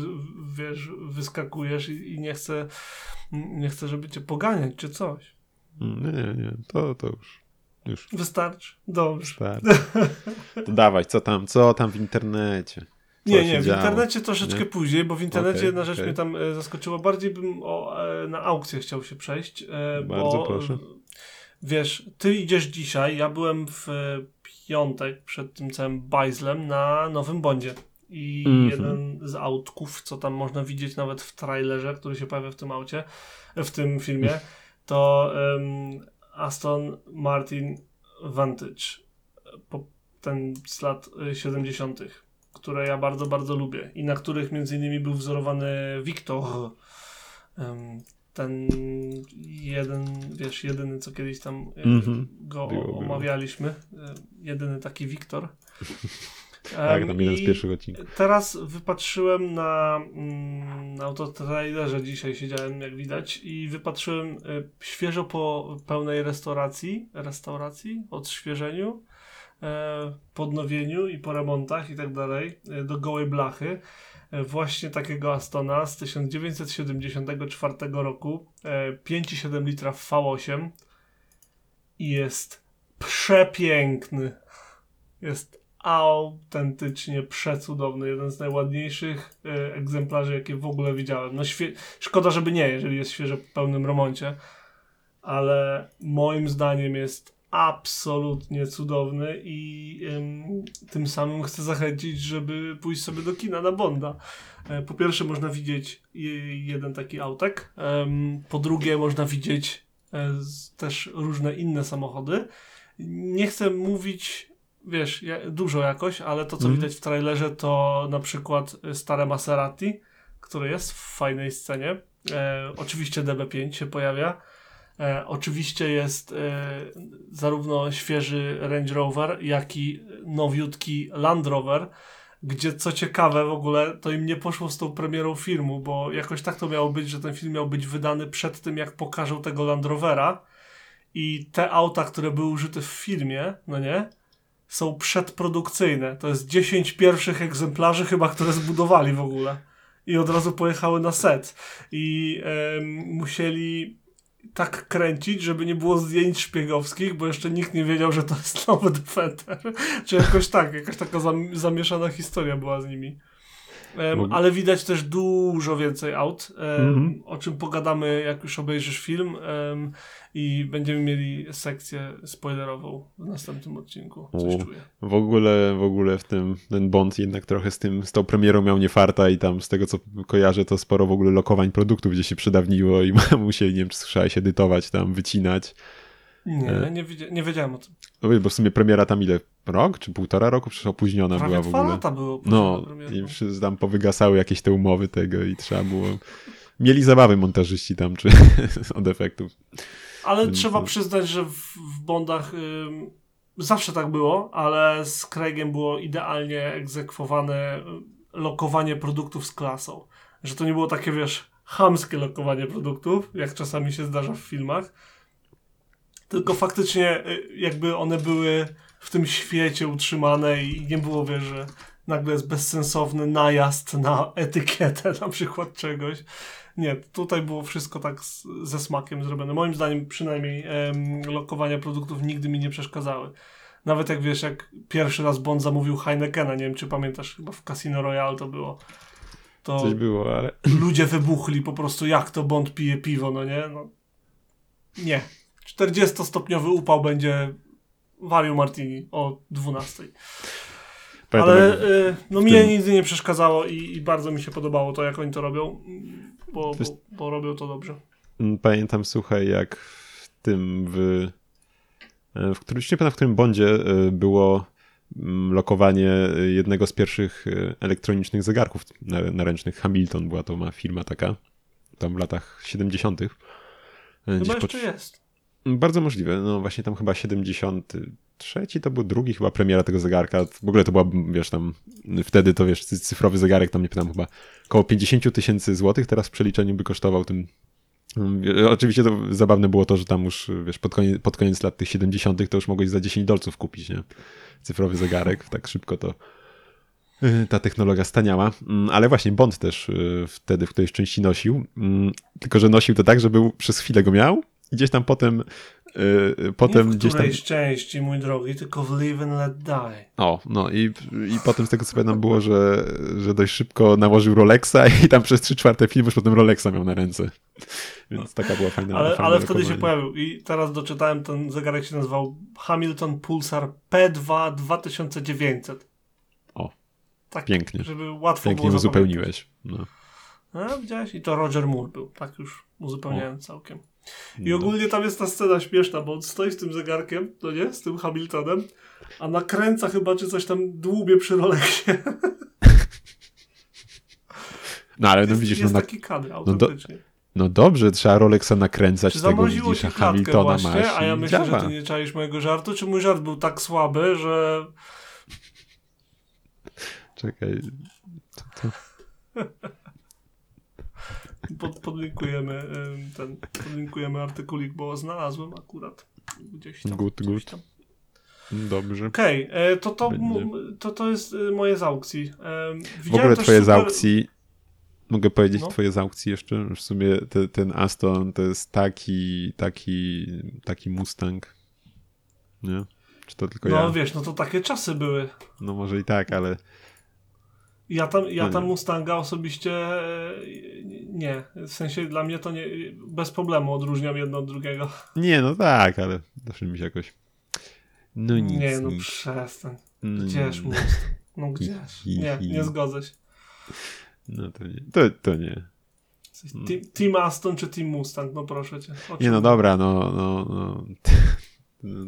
wiesz, wyskakujesz i, i nie chcę, nie chcę, żeby cię poganiać czy coś. Mm, Nie, nie, nie, to, to już, już Wystarczy? Dobrze. starczy. To dawaj, co tam, co tam w internecie? Co Nie, nie, w działo? internecie troszeczkę Nie? później, bo w internecie Okej, jedna rzecz okej. mnie tam e, zaskoczyła. Bardziej bym o, e, na aukcję chciał się przejść. E, Bardzo bo, proszę. e, Wiesz, ty idziesz dzisiaj, ja byłem w piątek przed tym całym bajzlem na Nowym Bondzie. I Mhm. jeden z autków, co tam można widzieć nawet w trailerze, który się pojawia w tym aucie, w tym filmie, to em, Aston Martin Vantage. Ten z lat y, 70., które ja bardzo, bardzo lubię i na których między innymi był wzorowany Victor. Ten jeden, wiesz, jedyny, co kiedyś tam y, Mhm. go omawialiśmy. Y, Jedyny taki Wiktor. (laughs) Tak, tam jeden z pierwszych odcinków. Teraz wypatrzyłem na, mm, na autotrailerze dzisiaj siedziałem, jak widać, i wypatrzyłem y, świeżo po pełnej restauracji, restauracji, odświeżeniu, e, podnowieniu i po remontach i tak dalej, e, do gołej blachy. e, Właśnie takiego Astona z 1974 roku, e, 5,7 litra w V8 i jest przepiękny. Jest autentycznie przecudowny. Jeden z najładniejszych e, egzemplarzy, jakie w ogóle widziałem. No świe- szkoda, żeby nie, jeżeli jest świeżo po pełnym remoncie, ale moim zdaniem jest absolutnie cudowny i ym, tym samym chcę zachęcić, żeby pójść sobie do kina na Bonda. E, po pierwsze można widzieć je- jeden taki autek, po drugie można widzieć e, też różne inne samochody. Nie chcę mówić wiesz, dużo jakoś, ale to co Mhm. widać w trailerze to na przykład y, stare Maserati, które jest w fajnej scenie. E, oczywiście DB5 się pojawia. E, oczywiście jest e, zarówno świeży Range Rover, jak i nowiutki Land Rover, gdzie co ciekawe w ogóle, to im nie poszło z tą premierą filmu, bo jakoś tak to miało być, że ten film miał być wydany przed tym, jak pokażą tego Land Rovera i te auta, które były użyte w filmie, no nie, są przedprodukcyjne. To jest 10 pierwszych egzemplarzy chyba, które zbudowali w ogóle. I od razu pojechały na set. I musieli tak kręcić, żeby nie było zdjęć szpiegowskich, bo jeszcze nikt nie wiedział, że to jest nowy Defender. Czy jakoś tak, jakaś taka zam zamieszana historia była z nimi. Bo- ale widać też dużo więcej aut, em, Mhm. o czym pogadamy, jak już obejrzysz film em, i będziemy mieli sekcję spoilerową w następnym odcinku. Coś U. czuję. W ogóle, w ogóle w tym, ten Bond jednak trochę z tym, z tą premierą miał niefarta i tam z tego co kojarzę, to sporo w ogóle lokowań produktów gdzie się przydawniło i (laughs) musieli, nie wiem, czy słyszałeś, edytować tam, wycinać. Nie, E. nie, nie wiedziałem o tym. No wiesz, bo w sumie premiera tam ile? Rok czy półtora roku? Przecież opóźniona Prawie była w dwa ogóle. lata było. No, i tam powygasały jakieś te umowy tego i trzeba było... Mieli zabawy montażyści tam, czy (laughs) od efektów. Ale Więc trzeba to- przyznać, że w, w Bondach ym, zawsze tak było, ale z Craigiem było idealnie egzekwowane y, lokowanie produktów z klasą. Że to nie było takie, wiesz, chamskie lokowanie produktów, jak czasami się zdarza w filmach, tylko faktycznie y, jakby one były w tym świecie utrzymane i nie było, wiesz, że nagle jest bezsensowny najazd na etykietę (laughs) na przykład czegoś. Nie, tutaj było wszystko tak z, ze smakiem zrobione. Moim zdaniem przynajmniej em, lokowania produktów nigdy mi nie przeszkadzały. Nawet jak wiesz, jak pierwszy raz Bond zamówił Heinekena, nie wiem czy pamiętasz, chyba w Casino Royale to było. To Coś było, ale... ludzie wybuchli po prostu, jak to Bond pije piwo, no nie? No, nie. 40-stopniowy upał będzie wariu martini o 12. Pamiętam, Ale y, no mnie tym- nigdy nie przeszkadzało i, i bardzo mi się podobało to, jak oni to robią, bo, bo, bo robią to dobrze. Mm, Pamiętam, słuchaj, jak w tym w w którym, nie pamiętam, w którym Bondzie było mm, lokowanie jednego z pierwszych elektronicznych zegarków naręcznych. Hamilton była to ma firma taka, tam w latach 70. Chyba jeszcze jest. Bardzo możliwe. No właśnie tam chyba 73 to był drugi chyba premiera tego zegarka. W ogóle to była, wiesz, tam wtedy to wiesz, cyfrowy zegarek tam nie pytam chyba około 50 tysięcy złotych. Teraz w przeliczeniu by kosztował tym Oczywiście to zabawne było to, że tam już, wiesz, pod koniec, pod koniec lat tych 70. to już mogłeś za 10 dolców kupić, nie? Cyfrowy zegarek, (laughs) tak szybko to y, ta technologia staniała. Mm, ale właśnie Bond też y, wtedy w którejś części nosił. Mm, tylko, że nosił to tak, że był przez chwilę go miał, gdzieś tam potem Yy, potem nie w gdzieś tam. części, mój drogi, tylko w Live and Let Die. O, no i, i potem z tego co pamiętam było, że, że dość szybko nałożył Rolexa i tam przez 3 czwarte filmu już potem Rolexa miał na ręce. Więc taka była fajna Ale, fajna ale wtedy się pojawił i teraz doczytałem, ten zegarek się nazywał Hamilton Pulsar P2 2900. O, tak, pięknie. Żeby łatwo pięknie było uzupełniłeś. No. A, widziałeś? I to Roger Moore był, tak już uzupełniałem o. całkiem. I no. ogólnie tam jest ta scena śmieszna, bo on stoi z tym zegarkiem, no nie, z tym Hamiltonem, a nakręca chyba, czy coś tam dłubie przy Rolexie. (laughs) No ale no widzisz, jest no, taki kadr autentycznie. No, do, no dobrze, trzeba Rolexa nakręcać, czy tego widzisz, a Hamiltona właśnie, masz A ja myślę, działa. że ty nie czaisz mojego żartu, czy mój żart był tak słaby, że... Czekaj, to, to... (laughs) Pod, podlinkujemy ten, podlinkujemy artykulik, bo znalazłem akurat gdzieś tam. Good, good. Tam. Dobrze. Okej, okay, e, to, to, to, to jest e, moje z aukcji. w ogóle twoje super... z aukcji, mogę powiedzieć no. twoje z aukcji jeszcze, w sumie te, ten Aston to jest taki, taki, taki Mustang, nie? Czy to tylko no, ja? No wiesz, no to takie czasy były. No może i tak, ale ja tam, ja tam Mustanga osobiście e, nie. W sensie dla mnie to nie, bez problemu odróżniam jedno od drugiego. Nie, no tak, ale zawsze mi się jakoś. No nic. Nie, no nic. przestań. No gdzież Mustang? No gdzież? (laughs) Nie, nie zgodzę się. No to nie. To, to nie. Team, team Aston czy Team Mustang? No proszę cię. Nie, no dobra, no. no, no. (laughs)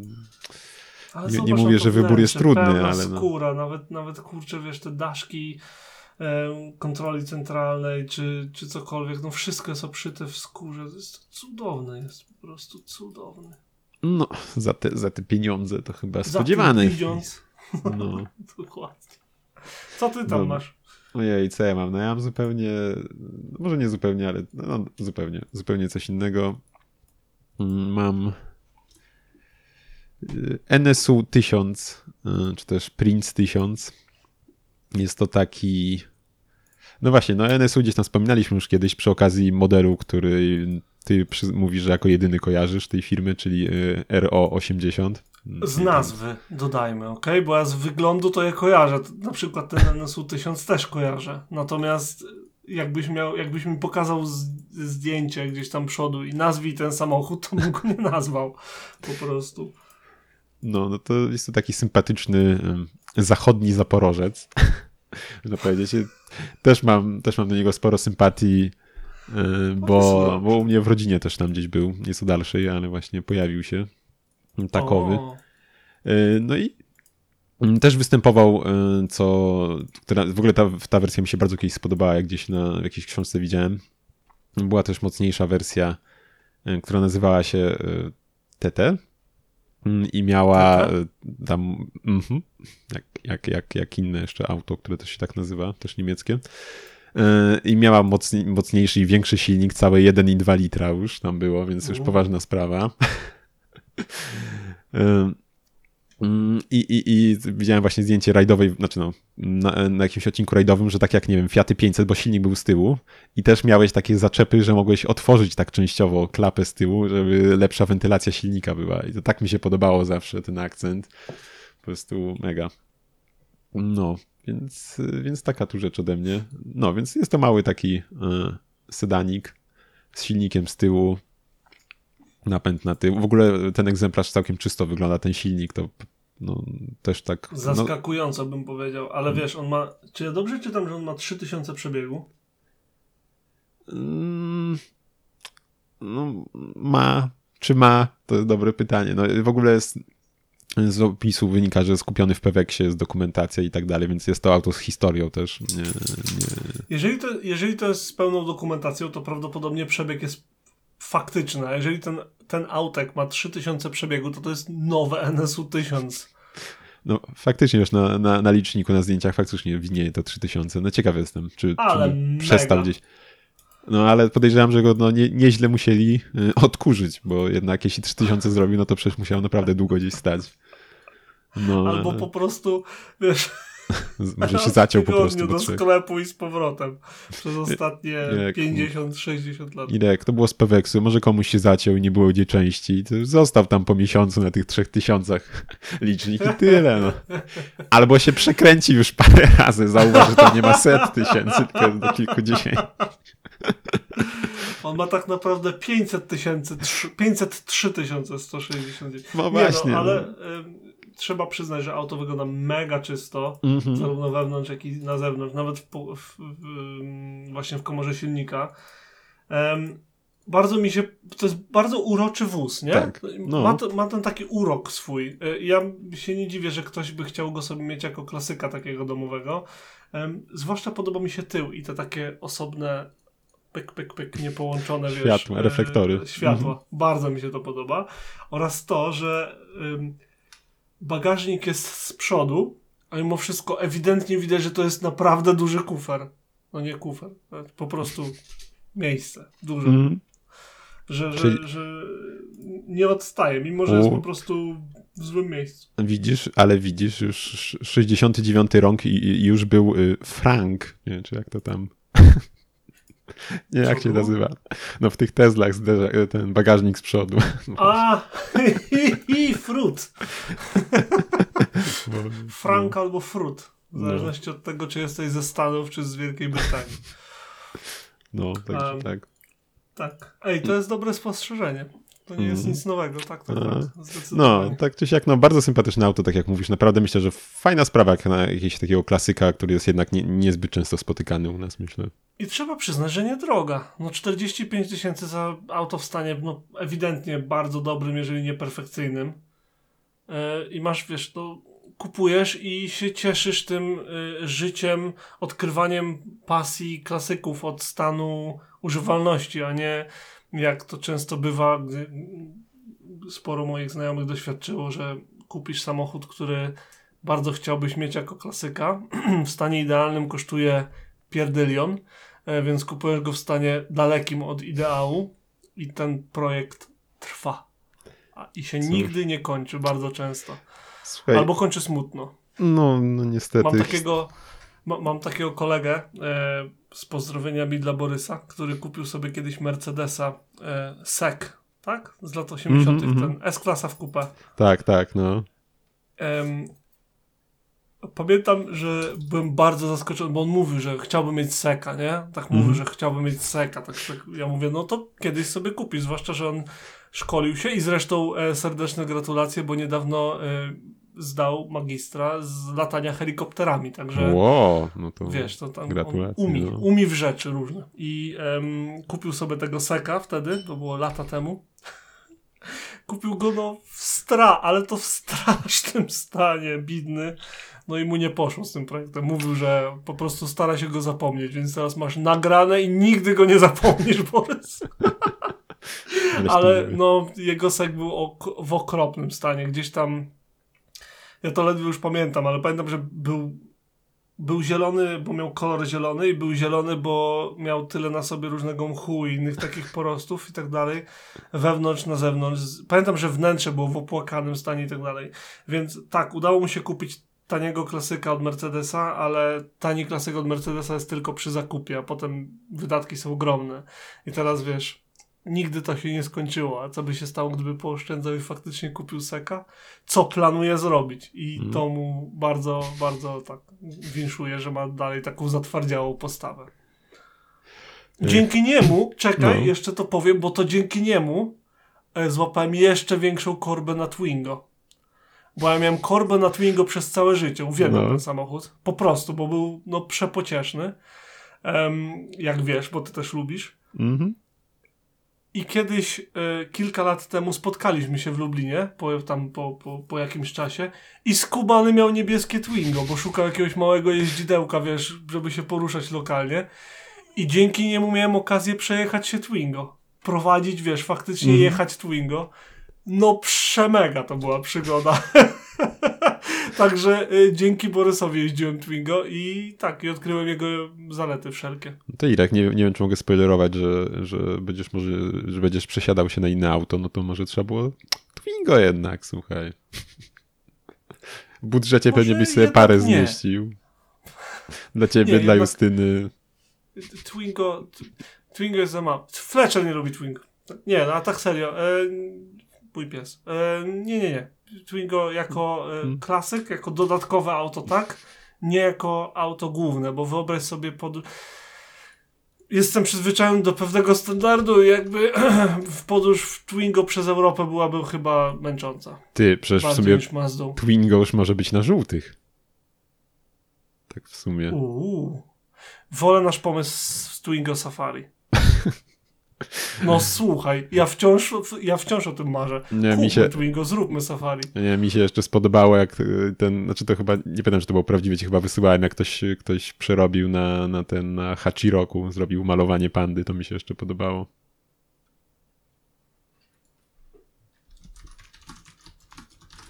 nie, nie mówię, że wybór jest trudny, ale. No. skóra, nawet, nawet kurczę, wiesz, te daszki e, kontroli centralnej, czy, czy cokolwiek, no wszystko jest obszyte w skórze. To jest cudowne, jest po prostu cudowne. No, za te, za te pieniądze to chyba spodziewane. Za pieniądz. No. (laughs) Dokładnie. Co ty tam no. masz? Ojej, co ja mam? No ja mam zupełnie, może nie zupełnie, ale no, zupełnie, zupełnie coś innego. Mm, mam NSU 1000, y, czy też Prince 1000. Jest to taki. No właśnie, no NSU gdzieś tam wspominaliśmy już kiedyś przy okazji modelu, który ty mówisz, że jako jedyny kojarzysz tej firmy, czyli y, RO80. Z nazwy dodajmy, ok? Bo ja z wyglądu to je kojarzę. Na przykład ten NSU 1000 też kojarzę. Natomiast jakbyś miał, jakbyś mi pokazał zdjęcie gdzieś tam przodu i nazwij ten samochód, to bym go nie nazwał po prostu. No, no to jest to taki sympatyczny zachodni Zaporożec, (laughs) można powiedzieć. Też mam, też mam do niego sporo sympatii, bo, bo u mnie w rodzinie też tam gdzieś był, nieco dalszej, ale właśnie pojawił się takowy. No i też występował, co która, w ogóle ta, ta wersja mi się bardzo kiedyś spodobała, jak gdzieś na w jakiejś książce widziałem. Była też mocniejsza wersja, która nazywała się TT, i miała? E, tam, mm, jak, jak, jak, jak inne jeszcze auto, które też się tak nazywa, też niemieckie. E, I miała mocniej, mocniejszy i większy silnik, całe 1,2 litra już tam było, więc już poważna sprawa. (laughs) Mm, I, i, I widziałem właśnie zdjęcie rajdowej, znaczy no, na, na, jakimś odcinku rajdowym, że tak jak, nie wiem, Fiaty 500, bo silnik był z tyłu i też miałeś takie zaczepy, że mogłeś otworzyć tak częściowo klapę z tyłu, żeby lepsza wentylacja silnika była. I to tak mi się podobało zawsze, ten akcent. Po prostu mega. No, więc, więc taka tu rzecz ode mnie. No, więc jest to mały taki e, sedanik z silnikiem z tyłu, napęd na tył. W ogóle ten egzemplarz całkiem czysto wygląda, ten silnik to no, też tak... No- Zaskakująco no... bym powiedział, ale wiesz, on ma... Czy ja dobrze czytam, że on ma 3000 przebiegu? Mm, no, ma. Czy ma? To jest dobre pytanie. No, w ogóle jest, z opisu wynika, że skupiony w Peweksie jest dokumentacja i tak dalej, więc jest to auto z historią też. Nie, nie. Jeżeli, to, jeżeli to jest z pełną dokumentacją, to prawdopodobnie przebieg jest faktyczny. A jeżeli ten, ten autek ma 3000 przebiegu, to to jest nowe NSU 1000. No faktycznie, wiesz, na, na, na liczniku, na zdjęciach faktycznie widnieje to 3000. No ciekawy jestem, czy, Ale czy przestał gdzieś. No ale podejrzewam, że go no, nie, nieźle musieli y, odkurzyć, bo jednak jeśli 3000 zrobił, no to przecież musiał naprawdę długo gdzieś stać. No, Albo ale po prostu, wiesz, może się zaciął po prostu. do trzech. sklepu i z powrotem. Przez ostatnie jak- 50-60 lat. Ile jak to było z Peweksu, może komuś się zaciął i nie było gdzie części, został tam po miesiącu na tych 3000 (laughs) licznik i tyle. No. Albo się przekręci już parę razy, zauważy, że tam nie ma set tysięcy, tylko do kilkudziesięciu. On ma tak naprawdę 500 tysięcy, 503 tysiące 169. No Nie właśnie, no, no. ale ym, trzeba przyznać, że auto wygląda mega czysto, Mhm. zarówno wewnątrz, jak i na zewnątrz, nawet w, w, w, właśnie w komorze silnika. Em, bardzo mi się, to jest bardzo uroczy wóz, nie? Tak, no. Ma, to, ma ten taki urok swój. Y, Ja się nie dziwię, że ktoś by chciał go sobie mieć jako klasyka takiego domowego. Em, zwłaszcza podoba mi się tył i te takie osobne pyk, pyk, pyk, niepołączone, wiesz. Światła, e, reflektory. Światła. Mhm. Bardzo mi się to podoba. Oraz to, że ym, bagażnik jest z przodu, a mimo wszystko ewidentnie widać, że to jest naprawdę duży kufer. No nie kufer, po prostu miejsce duże. Mhm. Że, że, Czyli- że nie odstaje, mimo że jest U. po prostu w złym miejscu. Widzisz, ale widzisz, już sz- 69 rąk i, i już był y, Frank, nie wiem, czy jak to tam... (laughs) nie, jak się nazywa? No w tych Teslach zderza, ten bagażnik z przodu. (laughs) A, i, i frut. Frank albo frut. W No. zależności od tego, czy jesteś ze Stanów, czy z Wielkiej Brytanii. No, także Um, tak. Tak. Ej, to jest dobre spostrzeżenie. To nie jest Mhm. nic nowego, tak, tak, A. tak. No, tak czy siak, no bardzo sympatyczne auto, tak jak mówisz. Naprawdę myślę, że fajna sprawa jak na jakiegoś takiego klasyka, który jest jednak nie, niezbyt często spotykany u nas, myślę. I trzeba przyznać, że nie droga. No 45 tysięcy za auto w stanie no, ewidentnie bardzo dobrym, jeżeli nie perfekcyjnym. Yy, I masz, wiesz, to kupujesz i się cieszysz tym yy, życiem, odkrywaniem pasji klasyków od stanu używalności, a nie jak to często bywa, gdy sporo moich znajomych doświadczyło, że kupisz samochód, który bardzo chciałbyś mieć jako klasyka, (clears throat) w stanie idealnym kosztuje pierdylion, e, więc kupujesz go w stanie dalekim od ideału i ten projekt trwa. I się Cóż. nigdy nie kończy bardzo często. Słuchaj, Albo kończy smutno. no, no niestety. Mam takiego, ma, mam takiego kolegę e, z pozdrowieniami dla Borysa, który kupił sobie kiedyś Mercedesa e, SEC, tak? Z lat 80. Mhm, mhm. ten S-klasa w kupę. Tak, tak, no. Em, pamiętam, że byłem bardzo zaskoczony, bo on mówił, że chciałby mieć seka, nie? Tak mówił, Mhm. że chciałby mieć seka. Tak, tak, ja mówię, no to kiedyś sobie kupi, zwłaszcza, że on szkolił się i zresztą e, serdeczne gratulacje, bo niedawno e, zdał magistra z latania helikopterami, także Ło, no to wiesz, to tam umi, no. umi w rzeczy różne. I em, kupił sobie tego seka wtedy, to było lata temu. (laughs) Kupił go no w stra, ale to w strasznym stanie, bidny. No i mu nie poszło z tym projektem. Mówił, że po prostu stara się go zapomnieć, więc teraz masz nagrane i nigdy go nie zapomnisz, (laughs) Borys. Ale no, jego sek był ok- w okropnym stanie. Gdzieś tam. Ja to ledwie już pamiętam, ale pamiętam, że był, był zielony, bo miał kolor zielony, i był zielony, bo miał tyle na sobie różnego mchu i innych takich porostów i tak dalej. Wewnątrz, na zewnątrz. Pamiętam, że wnętrze było w opłakanym stanie i tak dalej. Więc tak, udało mu się kupić taniego klasyka od Mercedesa, ale tani klasyk od Mercedesa jest tylko przy zakupie, a potem wydatki są ogromne. I teraz wiesz, nigdy to się nie skończyło. A co by się stało, gdyby pooszczędzał i faktycznie kupił seka? Co planuje zrobić? I Mhm. to mu bardzo, bardzo tak winszuje, że ma dalej taką zatwardziałą postawę. Dzięki niemu, czekaj, No. jeszcze to powiem, bo to dzięki niemu e, złapałem jeszcze większą korbę na Twingo. Bo ja miałem korbę na Twingo przez całe życie. Uwielbiam No. ten samochód. Po prostu, bo był no, przepocieszny. Em, jak wiesz, bo ty też lubisz. Mhm. I kiedyś, e, kilka lat temu spotkaliśmy się w Lublinie, po, tam po, po, po jakimś czasie i skubany miał niebieskie Twingo, bo szukał jakiegoś małego jeździdełka, wiesz, żeby się poruszać lokalnie. I dzięki niemu miałem okazję przejechać się Twingo. Prowadzić, wiesz, faktycznie Mhm. jechać Twingo. No przemega to była przygoda. (laughs) Także y, dzięki Borysowi jeździłem Twingo i tak, i odkryłem jego zalety wszelkie. No to Irek, nie, nie wiem, czy mogę spoilerować, że, że będziesz może, że będziesz przesiadał się na inne auto, no to może trzeba było Twingo jednak, słuchaj. W budżecie Może pewnie byś sobie parę nie. zmieścił. Dla ciebie, Nie, dla Justyny. Twingo, Twingo jest za mało. Fletcher nie lubi Twingo. Nie, no a tak serio. E, mój pies. E, nie, nie, nie. Twingo jako e, Hmm. klasyk, jako dodatkowe auto, tak? Nie jako auto główne, bo wyobraź sobie pod... Jestem przyzwyczajony do pewnego standardu i jakby (clears throat) w podróż w Twingo przez Europę byłaby chyba męcząca. Ty, przecież Bardziej sumie niż Mazdą. Twingo już może być na żółtych. Tak w sumie. Uuu. Wolę nasz pomysł z Twingo Safari. (laughs) No słuchaj, ja wciąż, ja wciąż o tym marzę. Nie, Kupmy mi się, Twingo, zróbmy Safari. nie, mi się jeszcze spodobało, jak y, ten, znaczy to chyba, nie pamiętam, czy to było prawdziwe, ci chyba wysyłałem, jak ktoś, ktoś przerobił na, na ten, na Hachiroku, zrobił malowanie pandy, to mi się jeszcze podobało.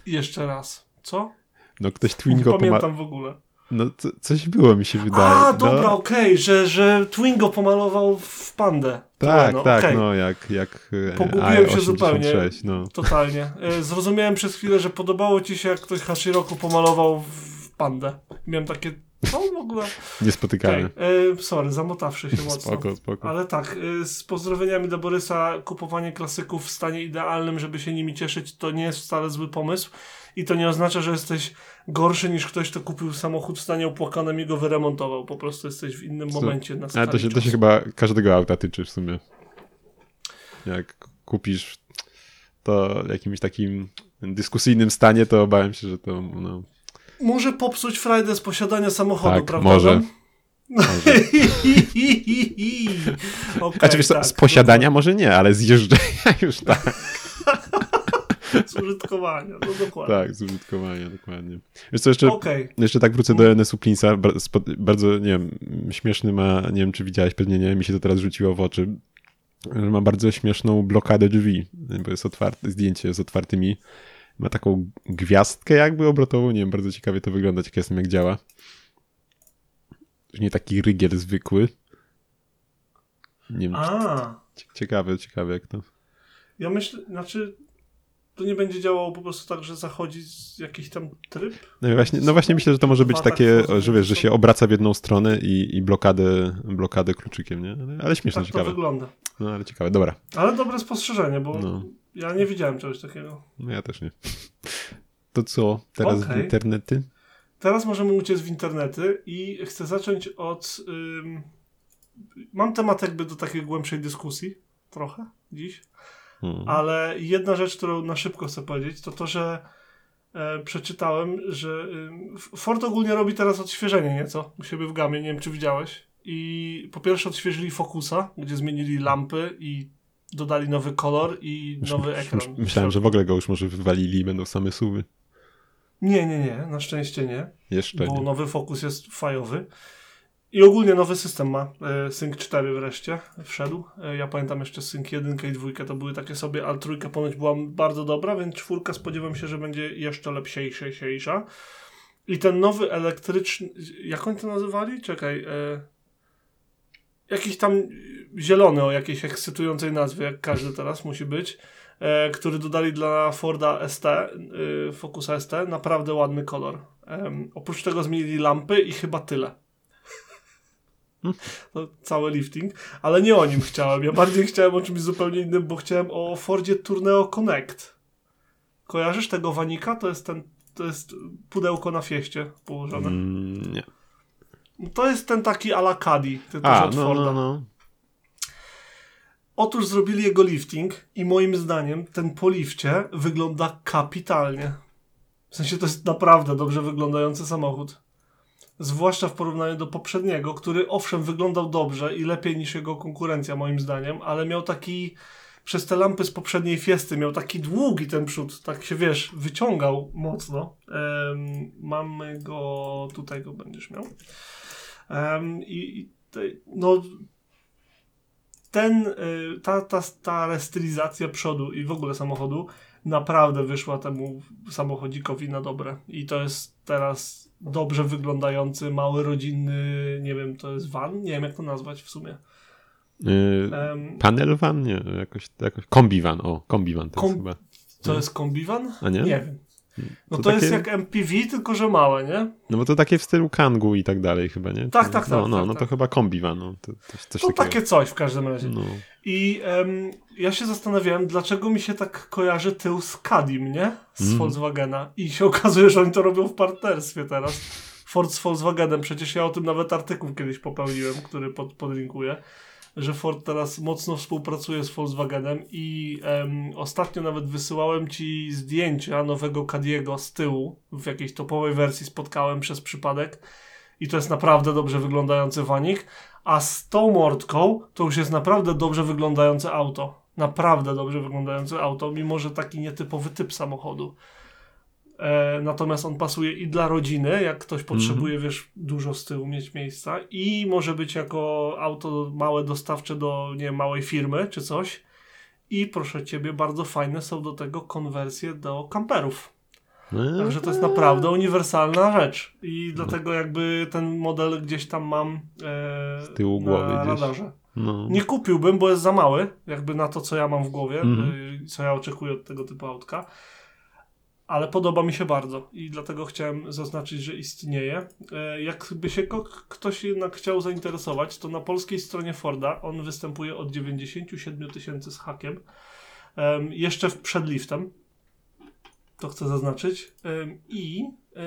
Jeszcze raz. Co? No ktoś Nie Twingo pomalał. pamiętam w ogóle. No co, coś było, mi się wydaje. A, no, dobra, okej, że, że Twingo pomalował w pandę. Tak, no, tak, okej. no jak, jak e, Pogubiłem się AI-86, zupełnie. no. Totalnie. E, Zrozumiałem przez chwilę, że podobało ci się, jak ktoś Hashiroku pomalował w pandę. Miałem takie, co w ogóle? (laughs) Niespotykane. Okej, e, sorry, zamotawszy się (laughs) mocno. Spoko, spoko. Ale tak, z pozdrowieniami do Borysa, kupowanie klasyków w stanie idealnym, żeby się nimi cieszyć, to nie jest wcale zły pomysł. I to nie oznacza, że jesteś gorszy niż ktoś, kto kupił samochód w stanie opłakanym i go wyremontował. Po prostu jesteś w innym Co? momencie na Ale to się, to się chyba każdego auta tyczy w sumie. Jak kupisz to w jakimś takim dyskusyjnym stanie, to obawiam się, że to no, Może popsuć frajdę z posiadania samochodu, Tak, prawda? może. Może. Okej, (laughs) Znaczy, wiesz tak, z posiadania może nie, ale z jeżdżenia (laughs) już tak. (laughs) Z użytkowania, no dokładnie. Tak, z użytkowania, dokładnie. Wiesz co, jeszcze, Okej, jeszcze tak wrócę do NSU Plinsa. Bardzo, nie wiem, śmieszny ma, nie wiem czy widziałeś, pewnie nie, mi się to teraz rzuciło w oczy, że ma bardzo śmieszną blokadę drzwi, bo jest otwarte, zdjęcie z otwartymi, ma taką gwiazdkę jakby obrotową, nie wiem, bardzo ciekawie to wygląda, ciekaw jestem jak działa. Nie taki rygiel zwykły. Nie wiem, ciekawe, ciekawe jak to... ja myślę, znaczy, to nie będzie działało po prostu tak, że zachodzi jakiś tam tryb? No właśnie, no właśnie myślę, że to może być tak takie, że wiesz, że się obraca w jedną stronę i, i blokadę, blokadę kluczykiem, nie? Ale, ale śmieszne, Tak to ciekawe. wygląda. No ale ciekawe, dobra. Ale dobre spostrzeżenie, bo No. ja nie widziałem czegoś takiego. No ja też nie. To co, teraz w Okej. internety? Teraz możemy uciec w internety i chcę zacząć od... Ym... Mam temat jakby do takiej głębszej dyskusji, trochę, dziś. Hmm. Ale jedna rzecz, którą na szybko chcę powiedzieć, to to, że e, przeczytałem, że F- Ford ogólnie robi teraz odświeżenie nieco u siebie w gamie, nie wiem czy widziałeś. I po pierwsze odświeżyli Focusa, gdzie zmienili lampy i dodali nowy kolor i nowy już- ekran. już Myślałem, że w ogóle go już może wywalili i będą same suwy. Nie, nie, nie, na szczęście nie, Jeszcze bo nie. nowy Focus jest fajowy. I ogólnie nowy system ma. E, Sync 4 wreszcie wszedł. E, Ja pamiętam jeszcze Sync 1 i 2 to były takie sobie, ale trójka ponoć była bardzo dobra, więc czwórka spodziewam się, że będzie jeszcze lepsiejsza. I ten nowy elektryczny, jak oni to nazywali? Czekaj. E, jakiś tam zielony o jakiejś ekscytującej nazwie, jak każdy teraz musi być, e, który dodali dla Forda ST, e, Focusa ST, naprawdę ładny kolor. Em, oprócz tego zmienili lampy i chyba tyle. (laughs) To cały lifting, ale nie o nim chciałem. Ja bardziej chciałem o czymś zupełnie innym, bo chciałem o Fordzie Tourneo Connect. Kojarzysz tego wanika? To jest ten, to jest pudełko na fieście położone. Mm, nie. To jest ten taki a la Caddy, ty też od no, Forda. no, no. Otóż zrobili jego lifting i moim zdaniem ten po lifcie wygląda kapitalnie. W sensie to jest naprawdę dobrze wyglądający samochód. Zwłaszcza w porównaniu do poprzedniego, który owszem wyglądał dobrze i lepiej niż jego konkurencja moim zdaniem, ale miał taki przez te lampy z poprzedniej fiesty miał taki długi ten przód, tak się wiesz, wyciągał mocno. Em, mamy go, tutaj go będziesz miał. Em, I i te- no ten, y, ta, ta, ta restylizacja przodu i w ogóle samochodu naprawdę wyszła temu samochodzikowi na dobre. I to jest teraz dobrze wyglądający, mały, rodzinny, nie wiem, to jest van? Nie wiem, jak to nazwać w sumie. Yy, Em, panel van? Nie, jakoś, jakoś kombivan, o, kombivan to jest Kom- chyba. to jest kombivan? A nie? Nie wiem. No To to, jest takie- jak MPV, tylko że małe, nie? No bo to takie w stylu Kangu i tak dalej chyba, nie? Tak, tak, No, tak, no, tak, no to tak. chyba kombivan, no. To, coś takiego. takie coś w każdym razie. No. I em, ja się zastanawiałem, dlaczego mi się tak kojarzy tył z Kadim, nie? Z Mhm. Volkswagena. I się okazuje, że oni to robią w partnerstwie teraz. Ford z Volkswagenem. Przecież ja o tym nawet artykuł kiedyś popełniłem, który pod, podlinkuję. Że Ford teraz mocno współpracuje z Volkswagenem i em, ostatnio nawet wysyłałem ci zdjęcia nowego Cadiego z tyłu. W jakiejś topowej wersji spotkałem przez przypadek. I to jest naprawdę dobrze wyglądający wanik. A z tą mordką to już jest naprawdę dobrze wyglądające auto. Naprawdę dobrze wyglądające auto, mimo że taki nietypowy typ samochodu. E, natomiast on pasuje i dla rodziny, jak ktoś potrzebuje, wiesz, dużo z tyłu mieć miejsca, i może być jako auto małe dostawcze do nie małej firmy czy coś. I proszę ciebie, bardzo fajne są do tego konwersje do kamperów. No, Także to jest naprawdę uniwersalna rzecz. I dlatego jakby ten model gdzieś tam mam e, Z tyłu na głowy gdzieś. radarze. no. Nie kupiłbym, bo jest za mały, jakby na to, co ja mam w głowie, y, co ja oczekuję od tego typu autka. Ale podoba mi się bardzo i dlatego chciałem zaznaczyć, że istnieje. E, Jakby się ktoś jednak chciał zainteresować, to na polskiej stronie Forda on występuje od 97 tysięcy z hakiem. Em, jeszcze przed liftem. To chcę zaznaczyć. I e,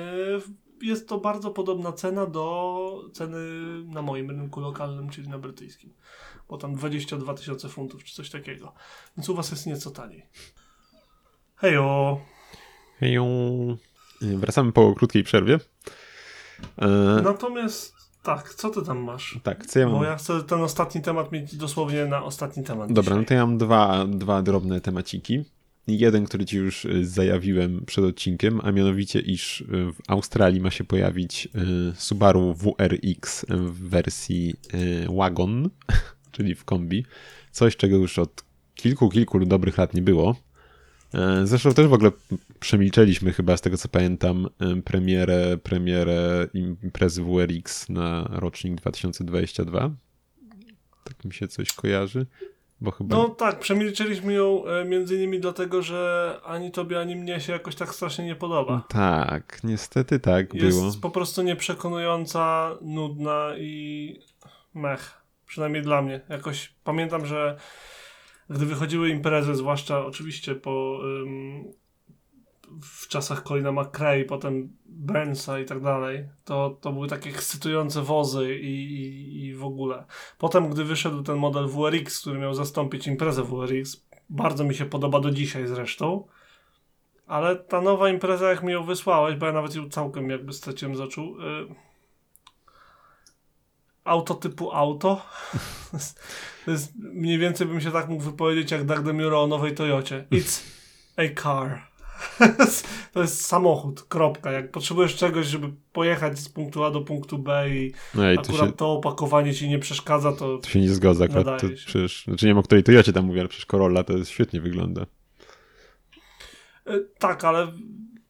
jest to bardzo podobna cena do ceny na moim rynku lokalnym, czyli na brytyjskim. Bo tam 22 tysiące funtów, czy coś takiego. Więc u was jest nieco taniej. Hejo! Heją. Y, Wracamy po krótkiej przerwie. E, Natomiast tak, co ty tam masz? tak, co ja mam? Bo ja chcę ten ostatni temat mieć dosłownie na ostatni temat. Dobra, no dzisiaj. to ja mam dwa, dwa drobne temaciki. Jeden, który ci już y, zajawiłem przed odcinkiem, a mianowicie, iż y, w Australii ma się pojawić y, Subaru WRX w wersji Wagon, (laughs) czyli w kombi. Coś, czego już od kilku, kilku dobrych lat nie było. E, Zresztą też w ogóle przemilczeliśmy chyba, z tego co pamiętam, premierę, premierę imprezy WRX na rocznik 2022. Tak mi się coś kojarzy. Bo chyba No tak, przemilczyliśmy ją e, między innymi dlatego, że ani tobie, ani mnie się jakoś tak strasznie nie podoba. Tak, niestety tak Jest było. po prostu nieprzekonująca, nudna i mech. Przynajmniej dla mnie. Jakoś pamiętam, że gdy wychodziły imprezy, zwłaszcza oczywiście po w czasach Colina McRae, potem Burnsa i tak dalej, to, to były takie ekscytujące wozy i, i, i w ogóle. Potem, gdy wyszedł ten model WRX, który miał zastąpić imprezę WRX, bardzo mi się podoba do dzisiaj zresztą. Ale ta nowa impreza, jak mi ją wysłałeś, bo ja nawet ją całkiem jakby straciłem z oczu. Y... Auto typu auto. (laughs) to jest mniej więcej bym się tak mógł wypowiedzieć jak Doug DeMuro o nowej Toyocie. It's a car. (laughs) to jest samochód, kropka. Jak potrzebujesz czegoś, żeby pojechać z punktu A do punktu B i No i to akurat się, to opakowanie ci nie przeszkadza, to to się nie zgadza akurat. To się. przecież, znaczy nie wiem o której to jacie tam mówię, ale przecież Corolla to jest, świetnie wygląda. Y, Tak, ale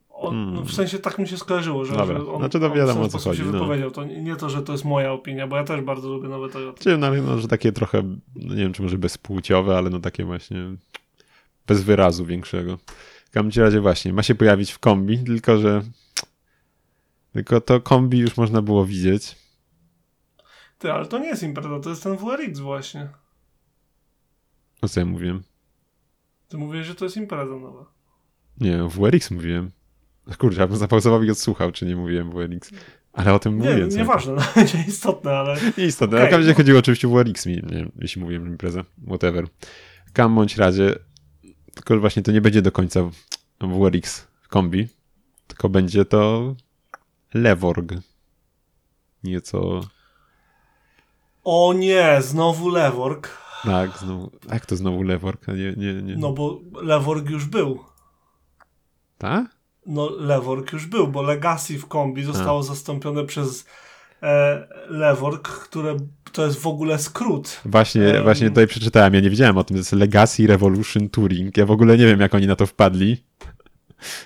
on, Hmm. no w sensie tak mi się skojarzyło, że, Dobra, że on, znaczy to on w wiadomo, ten o co sposób chodzi, się no. wypowiedział. To nie nie to, że to jest moja opinia, bo ja też bardzo lubię nowe Toyota. Czyli no, no, że takie trochę, no nie wiem czy może bezpłciowe, ale no takie właśnie bez wyrazu większego. W każdym razie właśnie, ma się pojawić w kombi, tylko że tylko to kombi już można było widzieć. Ty, ale to nie jest impreza, to jest ten WRX właśnie. O co ja mówiłem? Ty mówisz, że to jest impreza nowa. Nie, WRX mówiłem. Kurczę, ja bym zapauzował i odsłuchał, czy nie mówiłem WRX. Ale o tym Nie, mówiłem. cały nieważne, no, (laughs) nieistotne, ale Istotne. Okej, Okay, okay, no. chodziło oczywiście o WRX, nie wiem, jeśli mówiłem imprezę, whatever. W każdym bądź razie, tylko właśnie to nie będzie do końca WRX w kombi, tylko będzie to Levorg. Nieco... o nie, znowu Lework. Tak, znowu. Jak to znowu Lework? Nie, nie, nie. No bo Leworg już był. Tak? No Leworg już był, bo Legacy w kombi zostało zastąpione przez e, Leworg, które to jest w ogóle skrót. Właśnie, właśnie tutaj przeczytałem, ja nie wiedziałem o tym, to jest Legacy Revolution Touring. Ja w ogóle nie wiem, jak oni na to wpadli.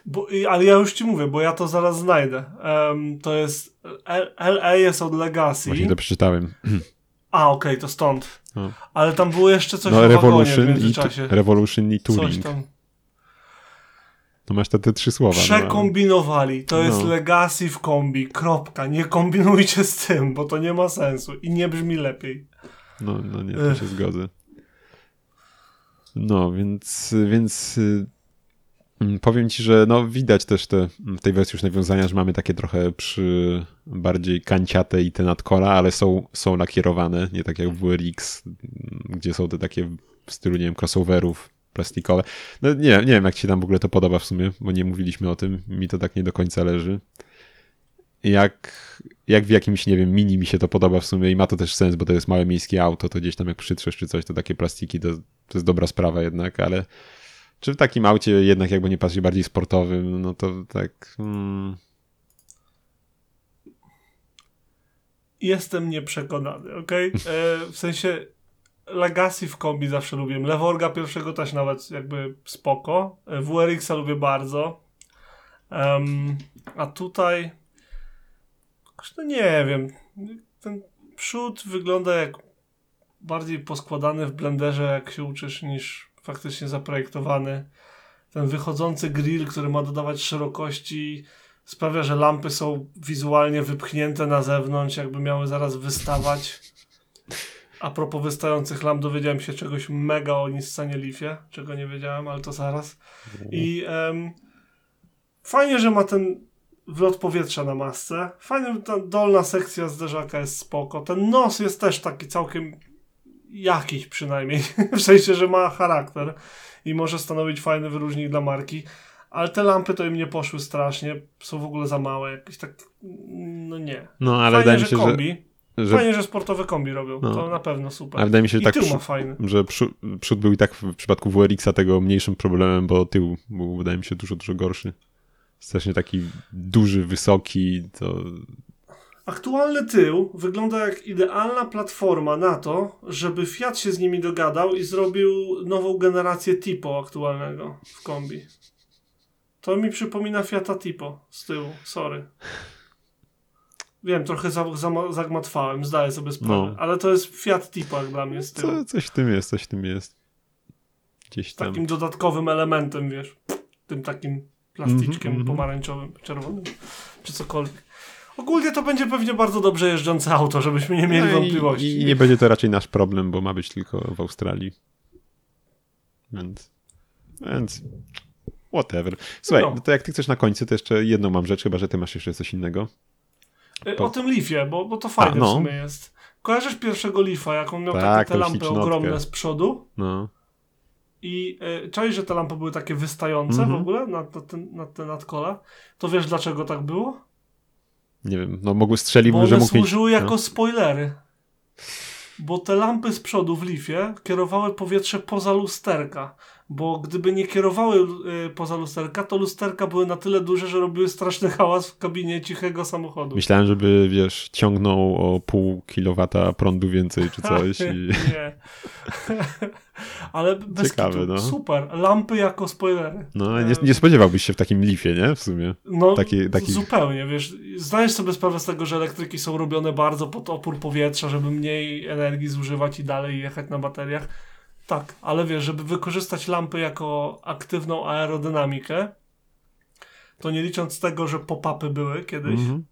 Bo, ale ja już ci mówię, bo ja to zaraz znajdę. Em, to jest LA jest od Legacy. Właśnie to przeczytałem. A, okej, to stąd. No. Ale tam było jeszcze coś No, o wagonie w Revolution i, międzyczasie. Revolution i Coś Touring. tam. No masz te, te trzy słowa. no, Przekombinowali. To jest No. Legacy w kombi. Kropka. Nie kombinujcie z tym, bo to nie ma sensu i nie brzmi lepiej. No, no nie, to się zgodzę. No, więc, więc y, mm, powiem ci, że no widać też te, w tej wersji już nawiązania, że mamy takie trochę przy bardziej kanciate i te nadkola, ale są, są lakierowane, nie tak jak w WRX, gdzie są te takie w stylu, nie wiem, crossoverów plastikowe. No nie, nie wiem, jak ci tam w ogóle to podoba w sumie, bo nie mówiliśmy o tym, mi to tak nie do końca leży. Jak, jak w jakimś, nie wiem, mini mi się to podoba w sumie i ma to też sens, bo to jest małe miejskie auto, to gdzieś tam jak przytrzesz czy coś, to takie plastiki to, to jest dobra sprawa jednak, ale czy w takim aucie jednak jakby nie patrzeć bardziej sportowym, no to tak... Mm, Jestem nieprzekonany, okej? E, W sensie Legacy w kombi zawsze lubię. Leworga pierwszego też nawet jakby spoko. E, WRX-a lubię bardzo. Em, a tutaj no nie wiem. Ten przód wygląda jak bardziej poskładany w blenderze, jak się uczysz, niż faktycznie zaprojektowany. Ten wychodzący grill, który ma dodawać szerokości, sprawia, że lampy są wizualnie wypchnięte na zewnątrz, jakby miały zaraz wystawać. A propos wystających lamp, dowiedziałem się czegoś mega o Nissanie Leafie, czego nie wiedziałem, ale to zaraz. I em, fajnie, że ma ten wlot powietrza na masce. Fajnie, że ta dolna sekcja zderzaka jest spoko. Ten nos jest też taki całkiem jakiś przynajmniej. (laughs) w sensie, że ma charakter i może stanowić fajny wyróżnik dla marki. Ale te lampy to im nie poszły strasznie. Są w ogóle za małe. Jakieś tak. No nie. no ale Fajnie, wydaje mi się, że, kombi. Że, Fajnie, że sportowe kombi robią. No. To na pewno super. ale wydaje mi się, że I tak tył ma fajny. że przód, przód był i tak w przypadku WRX-a tego mniejszym problemem, bo tył był wydaje mi się dużo, dużo gorszy. Strasznie taki duży, wysoki, to Aktualny tył wygląda jak idealna platforma na to, żeby Fiat się z nimi dogadał i zrobił nową generację Tipo aktualnego w kombi. To mi przypomina Fiata Tipo z tyłu, sorry. Wiem, trochę za, za, zagmatwałem, zdaję sobie sprawę, No. ale to jest Fiat Tipo jak dla mnie z tyłu. co, coś w tym jest, coś w tym jest. Gdzieś tam. Takim dodatkowym elementem, wiesz, tym takim plasticzkiem Mhm, mhm. pomarańczowym, czerwonym, czy cokolwiek. Ogólnie to będzie pewnie bardzo dobrze jeżdżące auto, żebyśmy nie mieli No i- wątpliwości. I nie będzie to raczej nasz problem, bo ma być tylko w Australii. Więc. Więc. Whatever. Słuchaj, No. no. to jak ty chcesz na końcu, to jeszcze jedną mam rzecz, chyba że ty masz jeszcze coś innego. Y, Po- O tym Leafie, bo, bo to fajne A, no. w sumie jest. Kojarzysz pierwszego Leafa, jak on miał Tak, takie te lampy ślicznotkę. ogromne z przodu No. i y, czaisz, że te lampy były takie wystające Mhm. w ogóle na, na, ten, na te nadkola? To wiesz dlaczego tak było? Nie wiem, no mogły strzelić, Bo że mógł mieć... służyły jako no. spoilery. Bo te lampy z przodu w Leafie kierowały powietrze poza lusterka. Bo gdyby nie kierowały y, poza lusterka, to lusterka były na tyle duże, że robiły straszny hałas w kabinie cichego samochodu. Myślałem, żeby, wiesz, ciągnął o pół kilowata prądu więcej czy (laughs) coś i... Nie. (laughs) Ale bez Ciekawe, kitu. no. Super. Lampy jako spoilery. No, nie, nie spodziewałbyś się w takim lifie, nie? W sumie. No, Taki- taki- zupełnie, wiesz, zdajesz sobie sprawę z tego, że elektryki są robione bardzo pod opór powietrza, żeby mniej energii zużywać i dalej jechać na bateriach. Tak, ale wiesz, żeby wykorzystać lampy jako aktywną aerodynamikę, to nie licząc tego, że pop-upy były kiedyś, Mhm.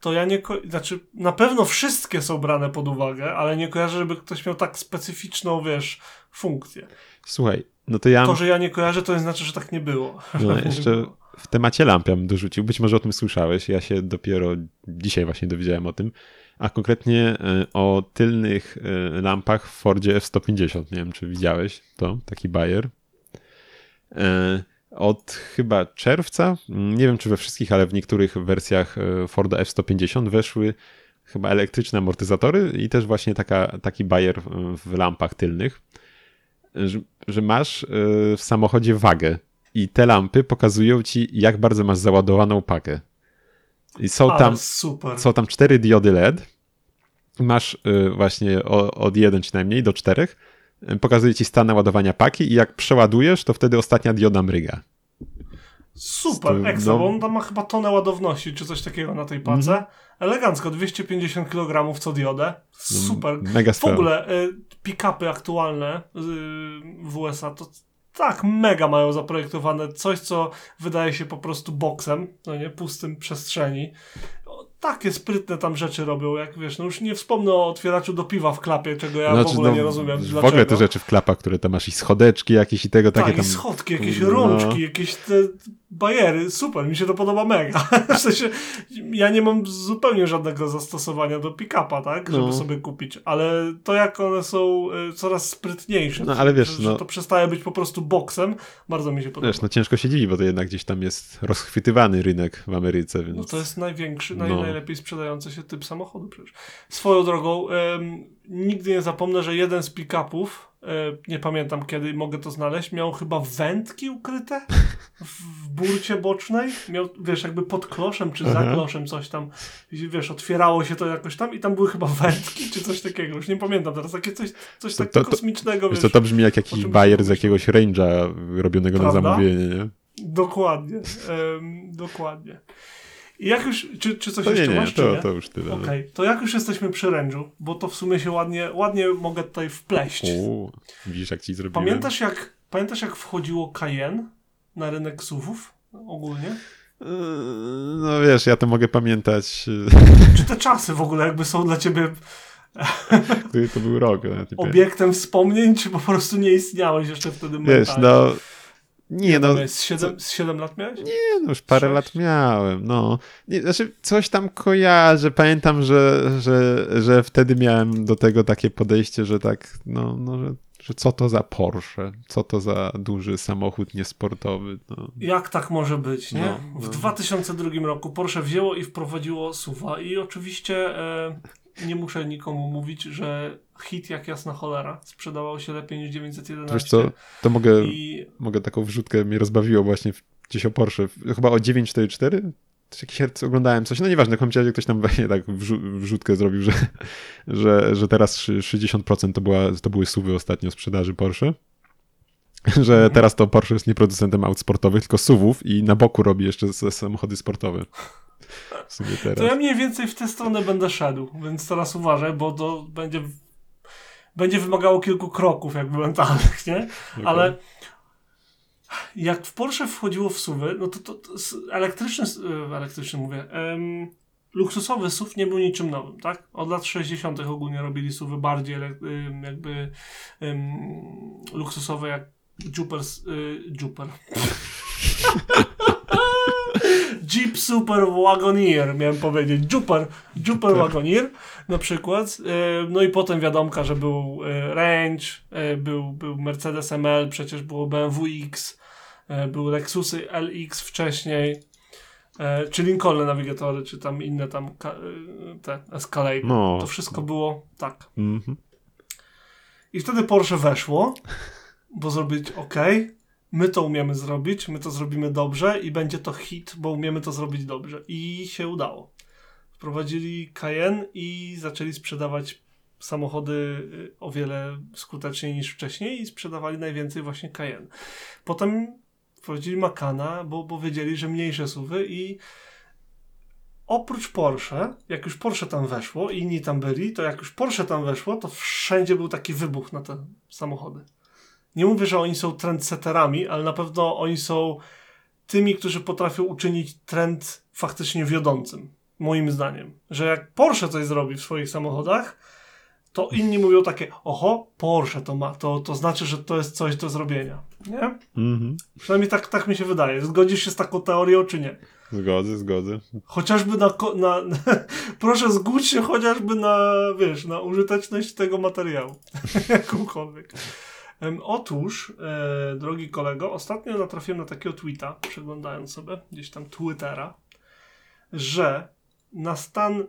to ja nie, znaczy na pewno wszystkie są brane pod uwagę, ale nie kojarzę, żeby ktoś miał tak specyficzną, wiesz, funkcję. Słuchaj, no to ja... To, że ja nie kojarzę, to nie znaczy, że tak nie było. No, (laughs) jeszcze w temacie lamp ja bym dorzucił. Być może o tym słyszałeś. Ja się dopiero dzisiaj właśnie dowiedziałem o tym. A konkretnie e, o tylnych e, lampach w Fordzie F-150. Nie wiem, czy widziałeś to, taki bajer. E, Od chyba czerwca, mm, nie wiem czy we wszystkich, ale w niektórych wersjach Forda F-150 weszły chyba elektryczne amortyzatory i też właśnie taka, taki bajer w, lampach tylnych, że, że masz w samochodzie wagę i te lampy pokazują ci, jak bardzo masz załadowaną pakę. I są Ale tam, super. są tam cztery diody LED. Masz y, właśnie od 1 czy najmniej do 4. Y, Pokazuje ci stan naładowania paki i jak przeładujesz, to wtedy ostatnia dioda mryga. Super, tym, ekstra, no. bo on tam ma chyba tonę ładowności, czy coś takiego na tej pace. Mhm. Elegancko, 250 kg co diodę. Super. Mega W ogóle y, pick-upy aktualne y, w USA to tak mega mają zaprojektowane coś, co wydaje się po prostu boksem, no nie, pustym przestrzeni. Takie sprytne tam rzeczy robią, jak wiesz, no już nie wspomnę o otwieraczu do piwa w klapie, czego ja w Znaczy, ogóle no, nie rozumiem. W dlaczego. ogóle te rzeczy w klapach, które tam masz i schodeczki jakieś i tego, takie tak, tam... i schodki, jakieś No. rączki, jakieś te bajery, super, mi się to podoba mega. (laughs) w sensie, ja nie mam zupełnie żadnego zastosowania do pick-upa, tak, żeby No. sobie kupić, ale to jak one są y, coraz sprytniejsze, No, ale wiesz, że, no- to przestaje być po prostu boksem, bardzo mi się podoba. Wiesz, no ciężko się dziwi, bo to jednak gdzieś tam jest rozchwytywany rynek w Ameryce, więc... No to jest największy, naj, No. Najlepiej sprzedający się typ samochodu przecież. Swoją drogą, nigdy nie zapomnę, że jeden z pick-upów, nie pamiętam kiedy mogę to znaleźć, miał chyba wędki ukryte w, burcie bocznej. Miał, wiesz, jakby pod kloszem czy za Aha. kloszem coś tam, wiesz, otwierało się to jakoś tam i tam były chyba wędki czy coś takiego, już nie pamiętam teraz, takie coś, coś To- takiego to- to- kosmicznego, Wiesz co, to brzmi jak jakiś bajer z jakiegoś range'a robionego Prawda? na zamówienie, nie? Dokładnie, dokładnie. I jak już, czy, czy coś To nie, jeszcze nie, masz, czy to, nie? to już tyle. no. Okej, to jak już jesteśmy przy rężu, bo to w sumie się ładnie, ładnie mogę tutaj wpleść. U, widzisz jak ci zrobiłem? Pamiętasz jak, pamiętasz jak wchodziło Cayenne na rynek SUVów ogólnie? Yy, No wiesz, ja to mogę pamiętać, Czy te czasy w ogóle jakby są dla ciebie który (laughs) to był rok. nie pamiętam. obiektem wspomnień, czy po prostu nie istniałeś jeszcze wtedy Wiesz, mentalnie? no... Nie, no, Z 7, z 7 lat miałeś? nie, no już parę Sześć. lat miałem, no. Nie, znaczy, coś tam kojarzę, pamiętam, że, że, że wtedy miałem do tego takie podejście, że tak, no, no że, że co to za Porsche, co to za duży samochód niesportowy, no. Jak tak może być, nie? No, w no. 2002 roku Porsche wzięło i wprowadziło SUVa i oczywiście e, nie muszę nikomu mówić, że hit jak jasna cholera sprzedawał się lepiej niż 911. Wiesz co, to mogę, I mogę taką wrzutkę, mnie rozbawiło właśnie gdzieś o Porsche, chyba o 944? Też jakiś herc oglądałem coś, no nieważne, w każdym razie ktoś tam właśnie tak wrzu- wrzutkę zrobił, że, (laughs) że, że teraz szy- 60% to, była, to były suwy ostatnio sprzedaży Porsche. (laughs) Że Mhm. teraz to Porsche jest nie producentem aut sportowych, tylko suwów i na boku robi jeszcze samochody sportowe. To ja mniej więcej w tę stronę będę szedł, więc teraz uważaj, bo to będzie, będzie wymagało kilku kroków jakby mentalnych, (laughs) nie? Ale jak w Porsche wchodziło w suwy, no to, to, to elektryczny, e, elektryczny mówię, luksusowy SUV nie był niczym nowym, tak? Od lat 60. ogólnie robili suwy bardziej jakby luksusowe jak Jupiter, y, Jupiter. (laughs) Jeep Super Wagoneer, miałem powiedzieć. Jupiter, Jupiter Wagoneer na przykład. E, No i potem wiadomka, że był e, Range, e, był, był Mercedes ML, przecież było BMW X, był Lexusy LX wcześniej, czy Lincoln Navigatory, czy tam inne tam te Escalade. No. To wszystko było tak. Mhm. I wtedy Porsche weszło, bo zrobić ok, my to umiemy zrobić, my to zrobimy dobrze i będzie to hit, bo umiemy to zrobić dobrze. I się udało. Wprowadzili Cayenne i zaczęli sprzedawać samochody y, o wiele skuteczniej niż wcześniej i sprzedawali najwięcej właśnie Cayenne. Potem wprowadzili Macana, bo, bo wiedzieli, że mniejsze suwy i oprócz Porsche, jak już Porsche tam weszło i inni tam byli, to jak już Porsche tam weszło, to wszędzie był taki wybuch na te samochody. Nie mówię, że oni są trendsetterami, ale na pewno oni są tymi, którzy potrafią uczynić trend faktycznie wiodącym. Moim zdaniem. Że jak Porsche coś zrobi w swoich samochodach, to inni mówią takie, oho, Porsche to ma, to, to znaczy, że to jest coś do zrobienia. Nie? Mhm. Przynajmniej tak, tak mi się wydaje. Zgodzisz się z taką teorią, czy nie? Zgodzę, zgodzę. Chociażby na, na, na (laughs) proszę zgódź się chociażby na, wiesz, na użyteczność tego materiału. (laughs) Jakąkolwiek. Otóż, e, drogi kolego, ostatnio natrafiłem na takiego tweeta, przeglądając sobie gdzieś tam Twittera, że na stan e,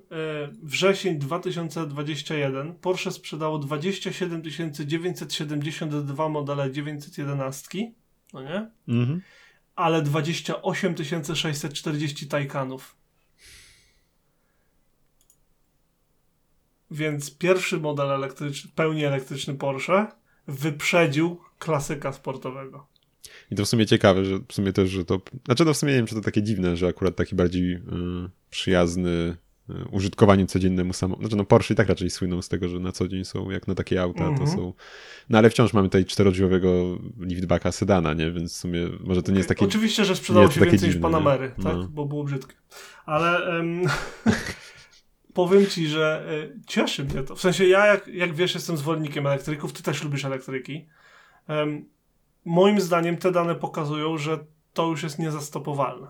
wrzesień 2021 Porsche sprzedało 27 972 modele 911, no nie? Mhm. Ale 28 640 Taycanów. Więc pierwszy model elektryczny, pełni elektryczny Porsche wyprzedził klasyka sportowego. I to w sumie ciekawe, że w sumie też, że to. Znaczy, no w sumie nie wiem, czy to takie dziwne, że akurat taki bardziej y, przyjazny y, użytkowaniu codziennemu samochód. Znaczy, no Porsche i tak raczej słyną z tego, że na co dzień są, jak na takie auta, to Mhm. są. No ale wciąż mamy tutaj czterodrzwiowego liftbacka sedana, nie? Więc w sumie może to nie jest takie. Oczywiście, że sprzedało się więcej niż dziwne, Panamery, nie? tak? No. Bo było brzydkie. Ale em, (laughs) powiem ci, że e, cieszy mnie to. W sensie ja, jak, jak wiesz, jestem zwolennikiem elektryków, ty też lubisz elektryki. Em, moim zdaniem te dane pokazują, że to już jest niezastopowalne.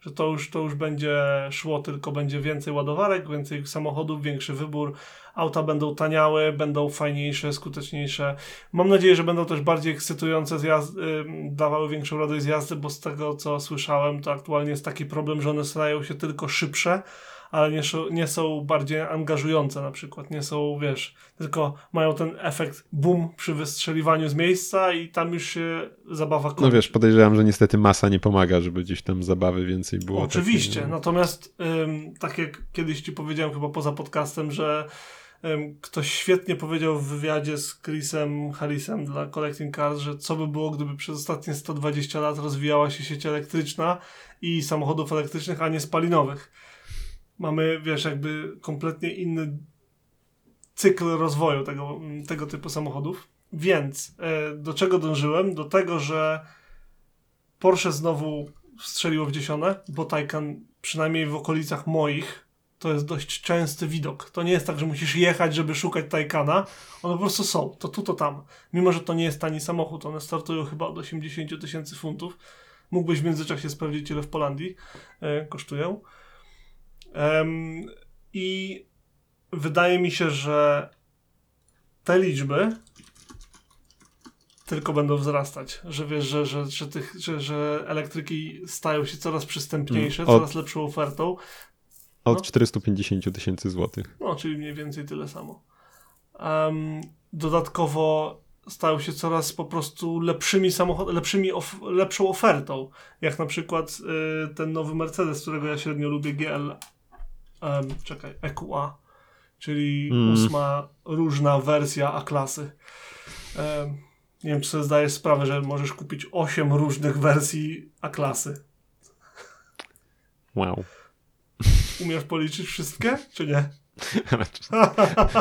Że to już, to już będzie szło, tylko będzie więcej ładowarek, więcej samochodów, większy wybór. Auta będą taniały, będą fajniejsze, skuteczniejsze. Mam nadzieję, że będą też bardziej ekscytujące, z jazd- ym, dawały większą radość z jazdy, bo z tego co słyszałem, to aktualnie jest taki problem, że one stają się tylko szybsze, ale nie, są- nie są bardziej angażujące na przykład. Nie są, wiesz, tylko mają ten efekt boom przy wystrzeliwaniu z miejsca i tam już się zabawa kończy. No wiesz, podejrzewam, że niestety masa nie pomaga, żeby gdzieś tam zabawy więcej było. Oczywiście, no. natomiast ym, tak jak kiedyś ci powiedziałem chyba poza podcastem, że ktoś świetnie powiedział w wywiadzie z Chrisem Harrisem dla Collecting Cars, że co by było, gdyby przez ostatnie 120 lat rozwijała się sieć elektryczna i samochodów elektrycznych, a nie spalinowych. Mamy, wiesz, jakby kompletnie inny cykl rozwoju tego, tego typu samochodów. Więc e, do czego dążyłem? Do tego, że Porsche znowu strzeliło w dziesiątę, bo Taycan przynajmniej w okolicach moich to jest dość częsty widok. To nie jest tak, że musisz jechać, żeby szukać Taycana. One po prostu są. To tu, to tam. Mimo, że to nie jest tani samochód. One startują chyba od 80 000 tysięcy funtów. Mógłbyś w międzyczasie sprawdzić, ile w Polandii e, kosztują. Em, I wydaje mi się, że te liczby tylko będą wzrastać. Że wiesz, że, że, że, tych, że, że elektryki stają się coraz przystępniejsze, Mm, od- coraz lepszą ofertą. Od no. 450 tysięcy złotych. No, czyli mniej więcej tyle samo. Em, dodatkowo stają się coraz po prostu lepszymi samochodami, lepszymi of lepszą ofertą. Jak na przykład y, ten nowy Mercedes, którego ja średnio lubię, GL, em, czekaj, EQA, czyli Mm. ósma różna wersja A-klasy. Em, nie wiem, czy sobie zdajesz sprawę, że możesz kupić 8 różnych wersji A-klasy. Wow. (laughs) Umiesz policzyć wszystkie, czy nie?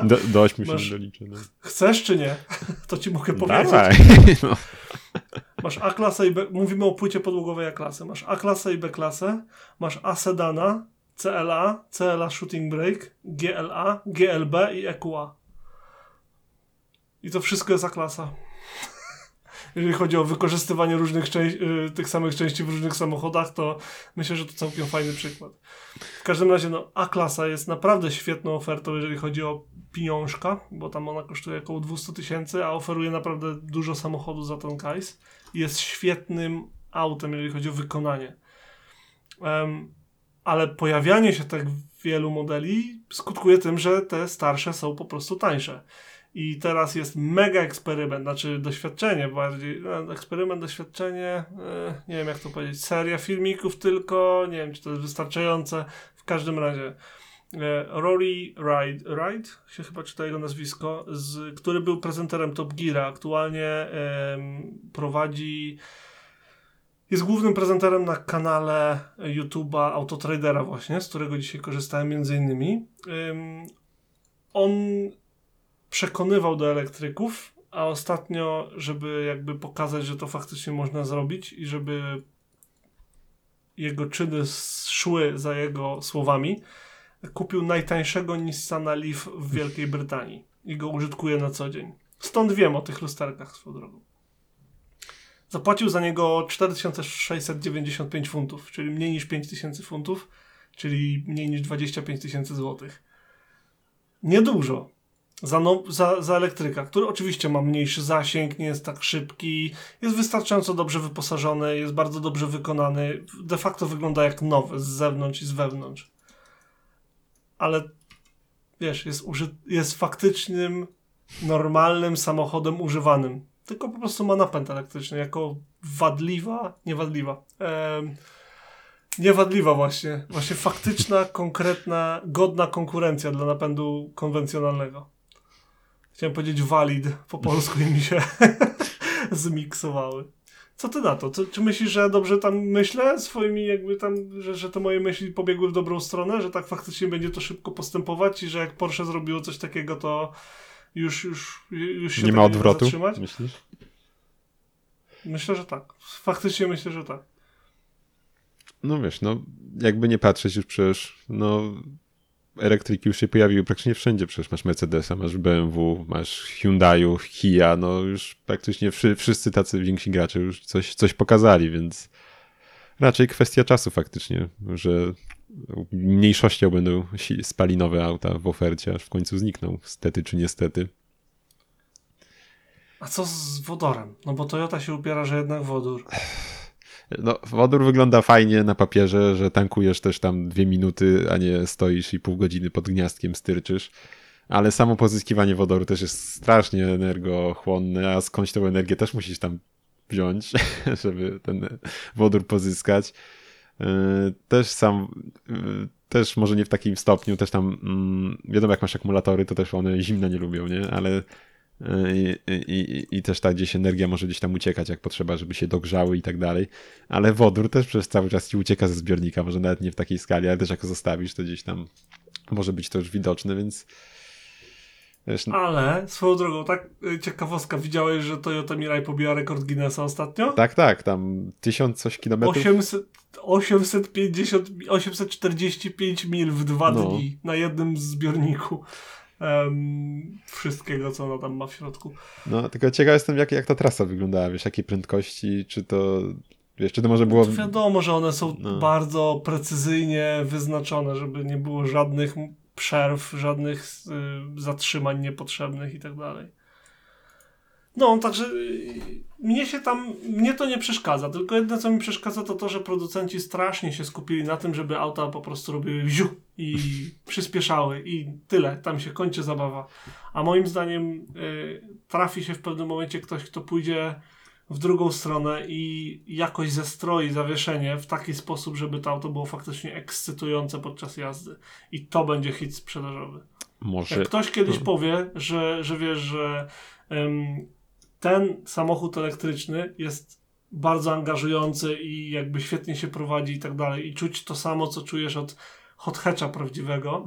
Do, do 8 się Masz- nie doliczę. No. Chcesz, czy nie? (laughs) To ci mogę powiedzieć. Dawaj. (laughs) No. Masz A-klasę i B... Mówimy o płycie podłogowej A-klasy. Masz A-klasę i B-klasę. Masz A-sedana, CLA, CLA Shooting Brake, GLA, GLB i EQA. I to wszystko jest A-klasa. (laughs) Jeżeli chodzi o wykorzystywanie różnych y, tych samych części w różnych samochodach, to myślę, że to całkiem fajny przykład. W każdym razie, no, A-klasa jest naprawdę świetną ofertą, jeżeli chodzi o pieniążka, bo tam ona kosztuje około 200 tysięcy, a oferuje naprawdę dużo samochodu za ten kajs. Jest świetnym autem, jeżeli chodzi o wykonanie. Ale pojawianie się tak wielu modeli skutkuje tym, że te starsze są po prostu tańsze. I teraz jest mega eksperyment, znaczy doświadczenie bardziej. no, Eksperyment, doświadczenie, e, nie wiem jak to powiedzieć, seria filmików tylko, nie wiem czy to jest wystarczające. W każdym razie e, Rory Ride, Ride się chyba czyta jego nazwisko, z, który był prezenterem Top Geara, aktualnie prowadzi jest głównym prezenterem na kanale YouTube'a Autotradera właśnie, z którego dzisiaj korzystałem między innymi. Ym, on przekonywał do elektryków, a ostatnio, żeby jakby pokazać, że to faktycznie można zrobić i żeby jego czyny szły za jego słowami, kupił najtańszego Nissana Leaf w Wielkiej Brytanii i go użytkuje na co dzień. Stąd wiem o tych lusterkach swoją drogą. Zapłacił za niego 4695 funtów, czyli mniej niż 5000 funtów, czyli mniej niż 25 tysięcy złotych. Niedużo. Za, no, za, za elektryka, który oczywiście ma mniejszy zasięg, nie jest tak szybki, jest wystarczająco dobrze wyposażony, jest bardzo dobrze wykonany. De facto wygląda jak nowy z zewnątrz i z wewnątrz. ale wiesz, jest, uży- jest faktycznym, normalnym samochodem używanym. Tylko po prostu ma napęd elektryczny jako wadliwa, nie wadliwa. em, niewadliwa właśnie. Właśnie faktyczna, (laughs) konkretna, godna konkurencja dla napędu konwencjonalnego. Chciałem powiedzieć valid po polsku i mi się (laughs) zmiksowały. Co ty na to? Co, czy myślisz, że dobrze tam myślę swoimi jakby tam, że, że te moje myśli pobiegły w dobrą stronę, że tak faktycznie będzie to szybko postępować i że jak Porsche zrobiło coś takiego, to już, już, już się Nie ma tak odwrotu, zatrzymać? myślisz? Myślę, że tak. Faktycznie myślę, że tak. No wiesz, no jakby nie patrzeć już przecież, no elektryki już się pojawiły praktycznie wszędzie, przecież masz Mercedesa, masz BMW, masz Hyundaiu, Kia, no już praktycznie wszy, wszyscy tacy więksi gracze już coś, coś pokazali, więc raczej kwestia czasu faktycznie, że mniejszością będą spalinowe auta w ofercie, aż w końcu znikną, stety czy niestety. A co z wodorem? No bo Toyota się upiera, że jednak wodór. No, wodór wygląda fajnie na papierze, że tankujesz też tam dwie minuty, a nie stoisz i pół godziny pod gniazdkiem styrczysz. Ale samo pozyskiwanie wodoru też jest strasznie energochłonne, a skądś tą energię też musisz tam wziąć, (laughs) żeby ten wodór pozyskać. Yy, Też sam, yy, też może nie w takim stopniu, też tam, mm, wiadomo jak masz akumulatory, to też one zimna nie lubią, nie? Ale i, i, i też ta gdzieś energia może gdzieś tam uciekać, jak potrzeba, żeby się dogrzały i tak dalej. Ale wodór też przez cały czas ci ucieka ze zbiornika, może nawet nie w takiej skali, ale też jak zostawisz, to gdzieś tam może być to już widoczne, więc wiesz, Ale swoją drogą, tak y, ciekawostka, widziałeś, że Toyota Mirai pobiła rekord Guinnessa ostatnio? tak, tak, tam tysiąc coś kilometrów. 800, 850, 845 mil w dwa No. dni na jednym zbiorniku em, wszystkiego, co ona tam ma w środku. No, tylko ciekaw jestem, jak, jak ta trasa wyglądała, wiesz, jakiej prędkości, czy to, wiesz, czy to może było... To wiadomo, że one są No. bardzo precyzyjnie wyznaczone, żeby nie było żadnych przerw, żadnych y, zatrzymań niepotrzebnych i tak dalej. No, także y, mnie się tam, mnie to nie przeszkadza, tylko jedyne co mi przeszkadza to to, że producenci strasznie się skupili na tym, żeby auta po prostu robiły wziu i (laughs) przyspieszały i tyle, tam się kończy zabawa. A moim zdaniem y, trafi się w pewnym momencie ktoś, kto pójdzie w drugą stronę i jakoś zestroi zawieszenie w taki sposób, żeby to auto było faktycznie ekscytujące podczas jazdy. I to będzie hit sprzedażowy. Może... Jak ktoś kiedyś no. powie, że, że wiesz, że em, ten samochód elektryczny jest bardzo angażujący i jakby świetnie się prowadzi i tak dalej i czuć to samo, co czujesz od hot hatcha prawdziwego,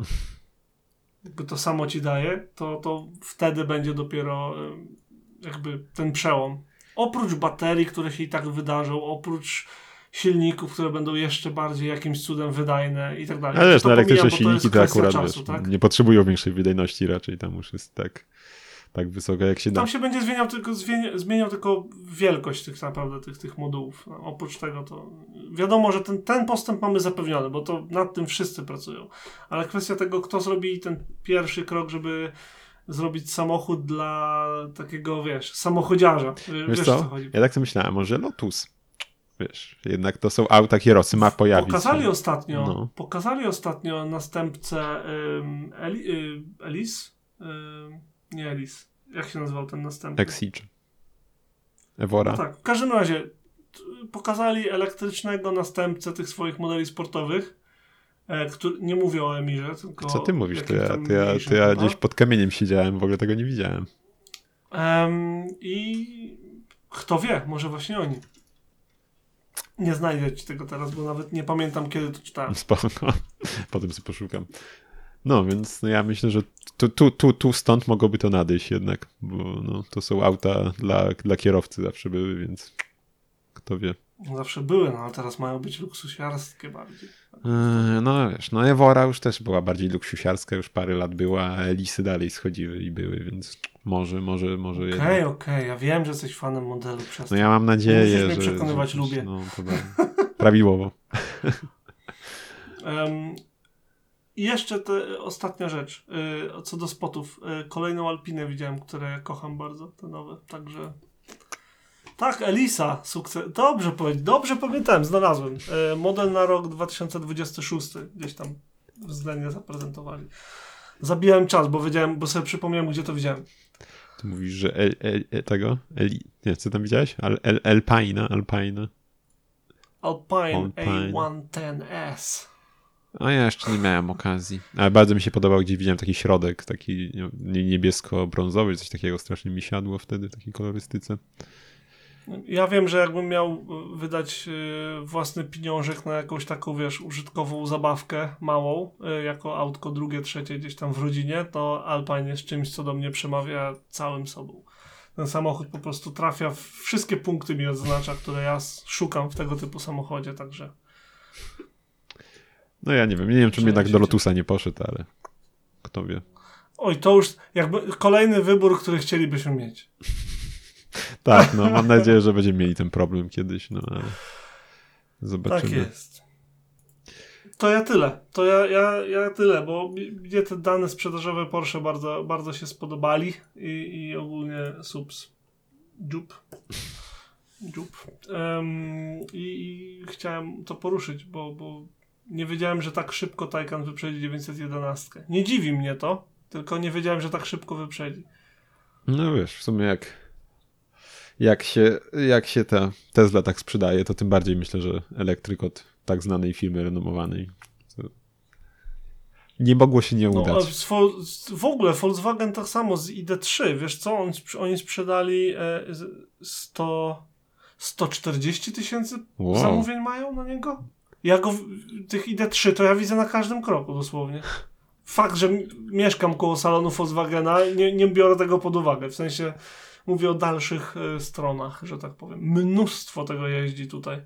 (laughs) jakby to samo ci daje, to, to wtedy będzie dopiero em, jakby ten przełom. Oprócz baterii, które się i tak wydarzą, oprócz silników, które będą jeszcze bardziej jakimś cudem wydajne i tak dalej. Ale To na elektryczne bo to silniki to akurat czasu, wiesz, tak? nie potrzebują większej wydajności raczej, tam już jest tak, tak wysoko jak się da. Tam się będzie zmieniał tylko, zmienia, zmieniał tylko wielkość tych naprawdę tych, tych modułów. No, oprócz tego to wiadomo, że ten, ten postęp mamy zapewniony, bo to nad tym wszyscy pracują. Ale kwestia tego, kto zrobi ten pierwszy krok, żeby zrobić samochód dla takiego, wiesz, samochodziarza. Wiesz, Wiesz co? co chodzi. Ja tak sobie myślałem, może Lotus. Wiesz, jednak to są auta kierowcy, ma pojawić Pokazali się. ostatnio, No. pokazali ostatnio następcę ym, Eli, y, Elis? Ym, nie Elis. Jak się nazywał ten następny? Exige. Evora. No tak, w każdym razie pokazali elektrycznego następcę tych swoich modeli sportowych, który, nie mówię o Emirze, tylko... Co ty mówisz? To ja, to ja, to ja gdzieś pod kamieniem siedziałem, w ogóle tego nie widziałem. Em, I kto wie, może właśnie oni. Nie znajdę ci tego teraz, bo nawet nie pamiętam, kiedy to czytałem. (laughs) Spoko. Potem sobie poszukam. No, więc no ja myślę, że tu, tu, tu, tu stąd mogłoby to nadejść jednak, bo no, to są auta dla, dla kierowcy zawsze były, więc kto wie. Zawsze były, no ale teraz mają być luksusiarskie bardziej. Eee, No wiesz, no Evora już też była bardziej luksusiarska, już parę lat była, a Elisy dalej schodziły i były, więc może, może, może Okej, jednak. okej, ja wiem, że jesteś fanem modelu przez No ja mam nadzieję, Musisz mnie że... przekonywać, że, lubię. No, prawidłowo. (laughs) Em, I jeszcze te, ostatnia rzecz, y, co do spotów. Y, kolejną Alpinę widziałem, które kocham bardzo, te nowe, także... Tak, Elisa, sukces. Dobrze dobrze pamiętałem, znalazłem. Y, model na rok 2026, gdzieś tam względnie zaprezentowali. Zabijałem czas, bo wiedziałem, bo sobie przypomniałem, gdzie to widziałem. Ty mówisz, że el, el, el, tego? El, nie, co tam widziałeś? Al, el, Alpina, Alpina. Alpine, Alpine. A110S. A ja jeszcze nie miałem okazji. Ale bardzo mi się podobał, gdzie widziałem taki środek, taki nie- niebiesko-brązowy, coś takiego strasznie mi siadło wtedy w takiej kolorystyce. Ja wiem, że jakbym miał y, wydać y, własny pieniążek na jakąś taką, wiesz, użytkową zabawkę małą, y, jako autko drugie, trzecie gdzieś tam w rodzinie, to Alpine jest czymś, co do mnie przemawia całym sobą. Ten samochód po prostu trafia w wszystkie punkty mi odznacza, które ja szukam w tego typu samochodzie, także No ja nie wiem, nie wiem, czym jednak do Lotusa nie poszedł, ale kto wie. oj, to już jakby kolejny wybór, który chcielibyśmy mieć. (laughs) Tak, no mam nadzieję, że będziemy mieli ten problem kiedyś, no ale Tak zobaczymy. jest. To ja tyle. To ja, ja, ja tyle, bo mnie te dane sprzedażowe Porsche bardzo, bardzo się spodobali i, i ogólnie subs. Jup. Jup. Em, i, I chciałem to poruszyć, bo, bo nie wiedziałem, że tak szybko Taycan wyprzedzi 911. Nie dziwi mnie to, tylko nie wiedziałem, że tak szybko wyprzedzi. No wiesz, w sumie jak, jak, się, jak się ta Tesla tak sprzedaje, to tym bardziej myślę, że elektryk od tak znanej firmy renomowanej. Nie mogło się nie No, udać. z- w ogóle Volkswagen tak samo z ID3, wiesz co, oni, sprz- oni sprzedali e, z- 100, 140 tysięcy Wow. zamówień mają na niego? Ja go, tych ID3 to ja widzę na każdym kroku dosłownie. Fakt, że mieszkam koło salonu Volkswagena, nie, nie biorę tego pod uwagę, w sensie mówię o dalszych e, stronach, że tak powiem. Mnóstwo tego jeździ tutaj.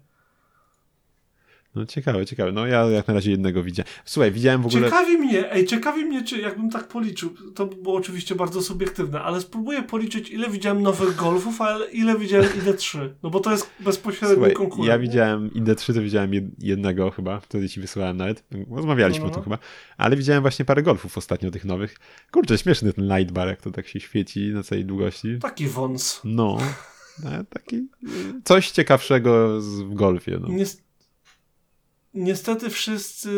No ciekawe, ciekawe. No ja jak na razie jednego widziałem. Słuchaj, widziałem w ogóle... Ciekawi mnie, ej, ciekawi mnie, czy jakbym tak policzył, to by było oczywiście bardzo subiektywne, ale spróbuję policzyć, ile widziałem nowych Golfów, a ile widziałem (laughs) ID3, no bo to jest bezpośredni Słuchaj, konkurent. ja widziałem ID3, to widziałem jed- jednego chyba, wtedy ci wysłałem nawet. Rozmawialiśmy No, no, o tym no. chyba. Ale widziałem właśnie parę golfów ostatnio tych nowych. Kurczę, śmieszny ten light bar, jak to tak się świeci na całej długości. Taki wąs. No, ale taki y, coś ciekawszego w golfie. No. Niestety wszyscy,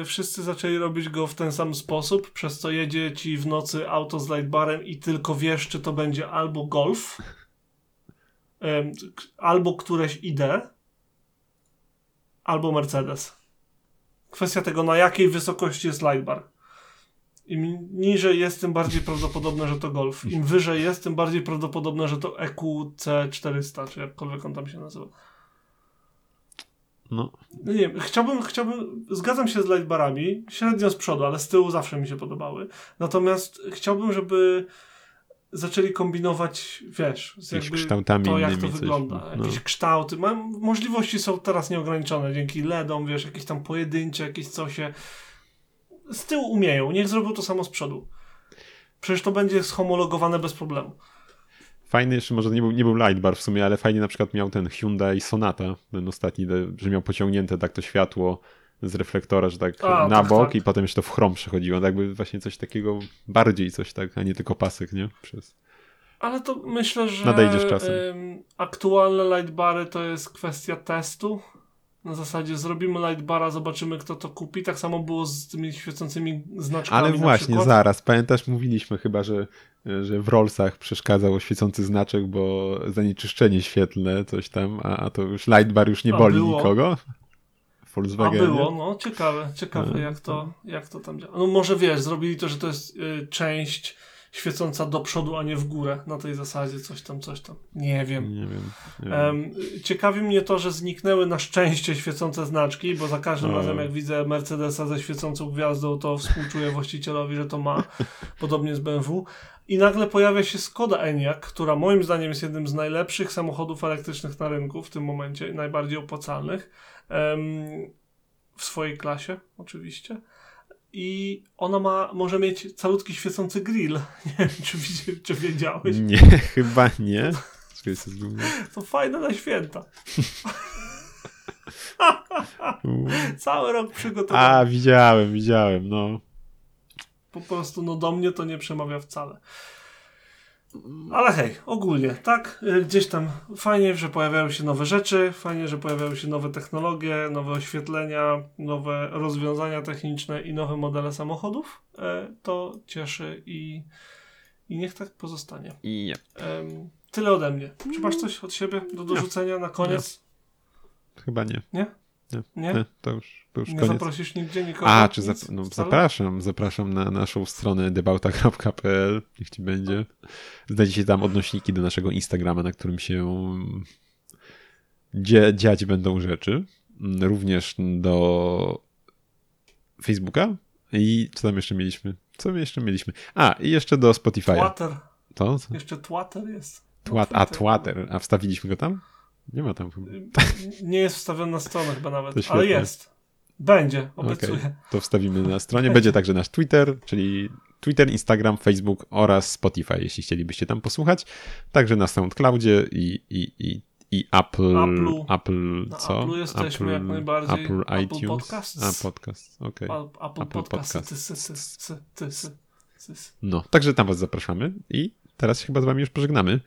y, wszyscy zaczęli robić go w ten sam sposób, przez co jedzie ci w nocy auto z lightbarem i tylko wiesz, czy to będzie albo Golf, albo któreś ID, albo Mercedes. Kwestia tego, na jakiej wysokości jest lightbar. Im niżej jest, tym bardziej prawdopodobne, że to Golf. Im wyżej jest, tym bardziej prawdopodobne, że to E EQC400, czy jakkolwiek on tam się nazywa. No. No nie wiem, chciałbym, chciałbym, zgadzam się z lightbarami, średnio z przodu, ale z tyłu zawsze mi się podobały. Natomiast chciałbym, żeby zaczęli kombinować, wiesz, z jakby kształtami to, jak to coś, wygląda. no. Jakieś kształty. Mam, możliwości są teraz nieograniczone dzięki LEDom, wiesz, jakieś tam pojedyncze, jakieś cosie. Z tyłu umieją, niech zrobią to samo z przodu. Przecież to będzie schomologowane bez problemu. Fajny jeszcze, może nie był, nie był light bar w sumie, ale fajnie na przykład miał ten Hyundai Sonata, ten ostatni, że miał pociągnięte tak to światło z reflektora, że tak A, na tak, bok tak. i potem jeszcze w chrom przechodziło. Tak jakby właśnie coś takiego bardziej coś tak, a nie tylko pasek, nie? Przez... Ale to myślę, że Nadejdzie z czasem. em, aktualne lightbary to jest kwestia testu. Na zasadzie zrobimy lightbara, zobaczymy kto to kupi. Tak samo było z tymi świecącymi znaczkami. Ale właśnie, zaraz, pamiętasz, mówiliśmy chyba, że, że w Rollsach przeszkadzał świecący znaczek, bo zanieczyszczenie świetlne, coś tam, a, a to już light bar już nie A, boli było. nikogo. W A było, no ciekawe, ciekawe No, jak to, jak to tam działa. No może wiesz, zrobili to, że to jest y, część świecąca do przodu, a nie w górę. Na tej zasadzie coś tam, coś tam. Nie wiem. Nie wiem. Nie wiem. Em, ciekawi mnie to, że zniknęły na szczęście świecące znaczki, bo za każdym O. razem jak widzę Mercedesa ze świecącą gwiazdą, to współczuję właścicielowi, że to ma, (laughs) podobnie z BMW. I nagle pojawia się Skoda Enyaq, która moim zdaniem jest jednym z najlepszych samochodów elektrycznych na rynku w tym momencie, najbardziej opłacalnych, em, w swojej klasie oczywiście. I ona ma, może mieć calutki świecący grill. (laughs) Nie wiem, czy, czy wiedziałeś. Nie, chyba nie. To fajne na święta. (laughs) Cały rok przygotowany. A, widziałem, widziałem, no. Po prostu no do mnie to nie przemawia wcale. Ale hej, ogólnie, tak? Y, Gdzieś tam fajnie, że pojawiają się nowe rzeczy, fajnie, że pojawiają się nowe technologie, nowe oświetlenia, nowe rozwiązania techniczne i nowe modele samochodów. E, To cieszy i, i niech tak pozostanie. I nie. Em, Tyle ode mnie. Czy masz coś od siebie do dorzucenia na koniec? Chyba nie. Nie? Nie. Nie? nie to już, to już Nie koniec. zaprosisz nigdzie nikogo? A, czy zap- no, zapraszam, zapraszam na naszą stronę debauta.pl, niech ci będzie. Znajdziecie tam odnośniki do naszego Instagrama, na którym się dzie- dziać będą rzeczy. Również do Facebooka i co tam jeszcze mieliśmy? Co my jeszcze mieliśmy? A, i jeszcze do Spotify'a. Twatter. To? Jeszcze Twatter jest. Twat, a, Twitter. Twatter. A wstawiliśmy go tam? Nie ma tam chyba. Nie jest wstawiony na stronę chyba nawet, ale jest. Będzie, obiecuję. to wstawimy na stronie. Będzie także nasz Twitter, czyli Twitter, Instagram, Facebook oraz Spotify, jeśli chcielibyście tam posłuchać. Także na SoundCloudzie i, i, i, i Apple. Apple, Na co? Apple'u jesteśmy jak najbardziej. Apple, Apple iTunes. Podcasts. A, podcast, okej. A- Apple, Apple Podcast. No, także tam was zapraszamy i teraz się chyba z wami już pożegnamy.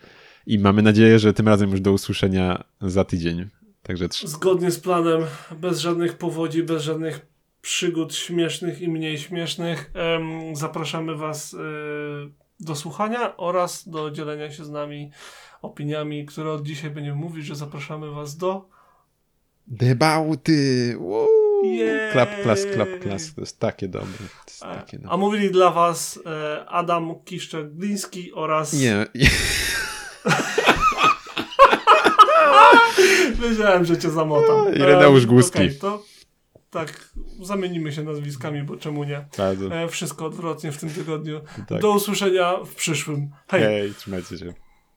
I mamy nadzieję, że tym razem już do usłyszenia za tydzień. Także trz- Zgodnie z planem, bez żadnych powodzi, bez żadnych przygód śmiesznych i mniej śmiesznych, em, zapraszamy Was y, do słuchania oraz do dzielenia się z nami opiniami, które od dzisiaj będziemy mówić, że zapraszamy Was do Debauty! Woo! Jej! Klap, klas, klap, klas. To jest takie dobre. Jest A, takie dobre. a mówili dla Was e, Adam Kiszczak-Gliński oraz Nie, Wiedziałem, że cię zamotam. Ireneusz E, Głuski. okej, to tak, zamienimy się nazwiskami, bo czemu nie? E, wszystko odwrotnie w tym tygodniu. Tak. Do usłyszenia w przyszłym. Hej! Hej, trzymajcie się.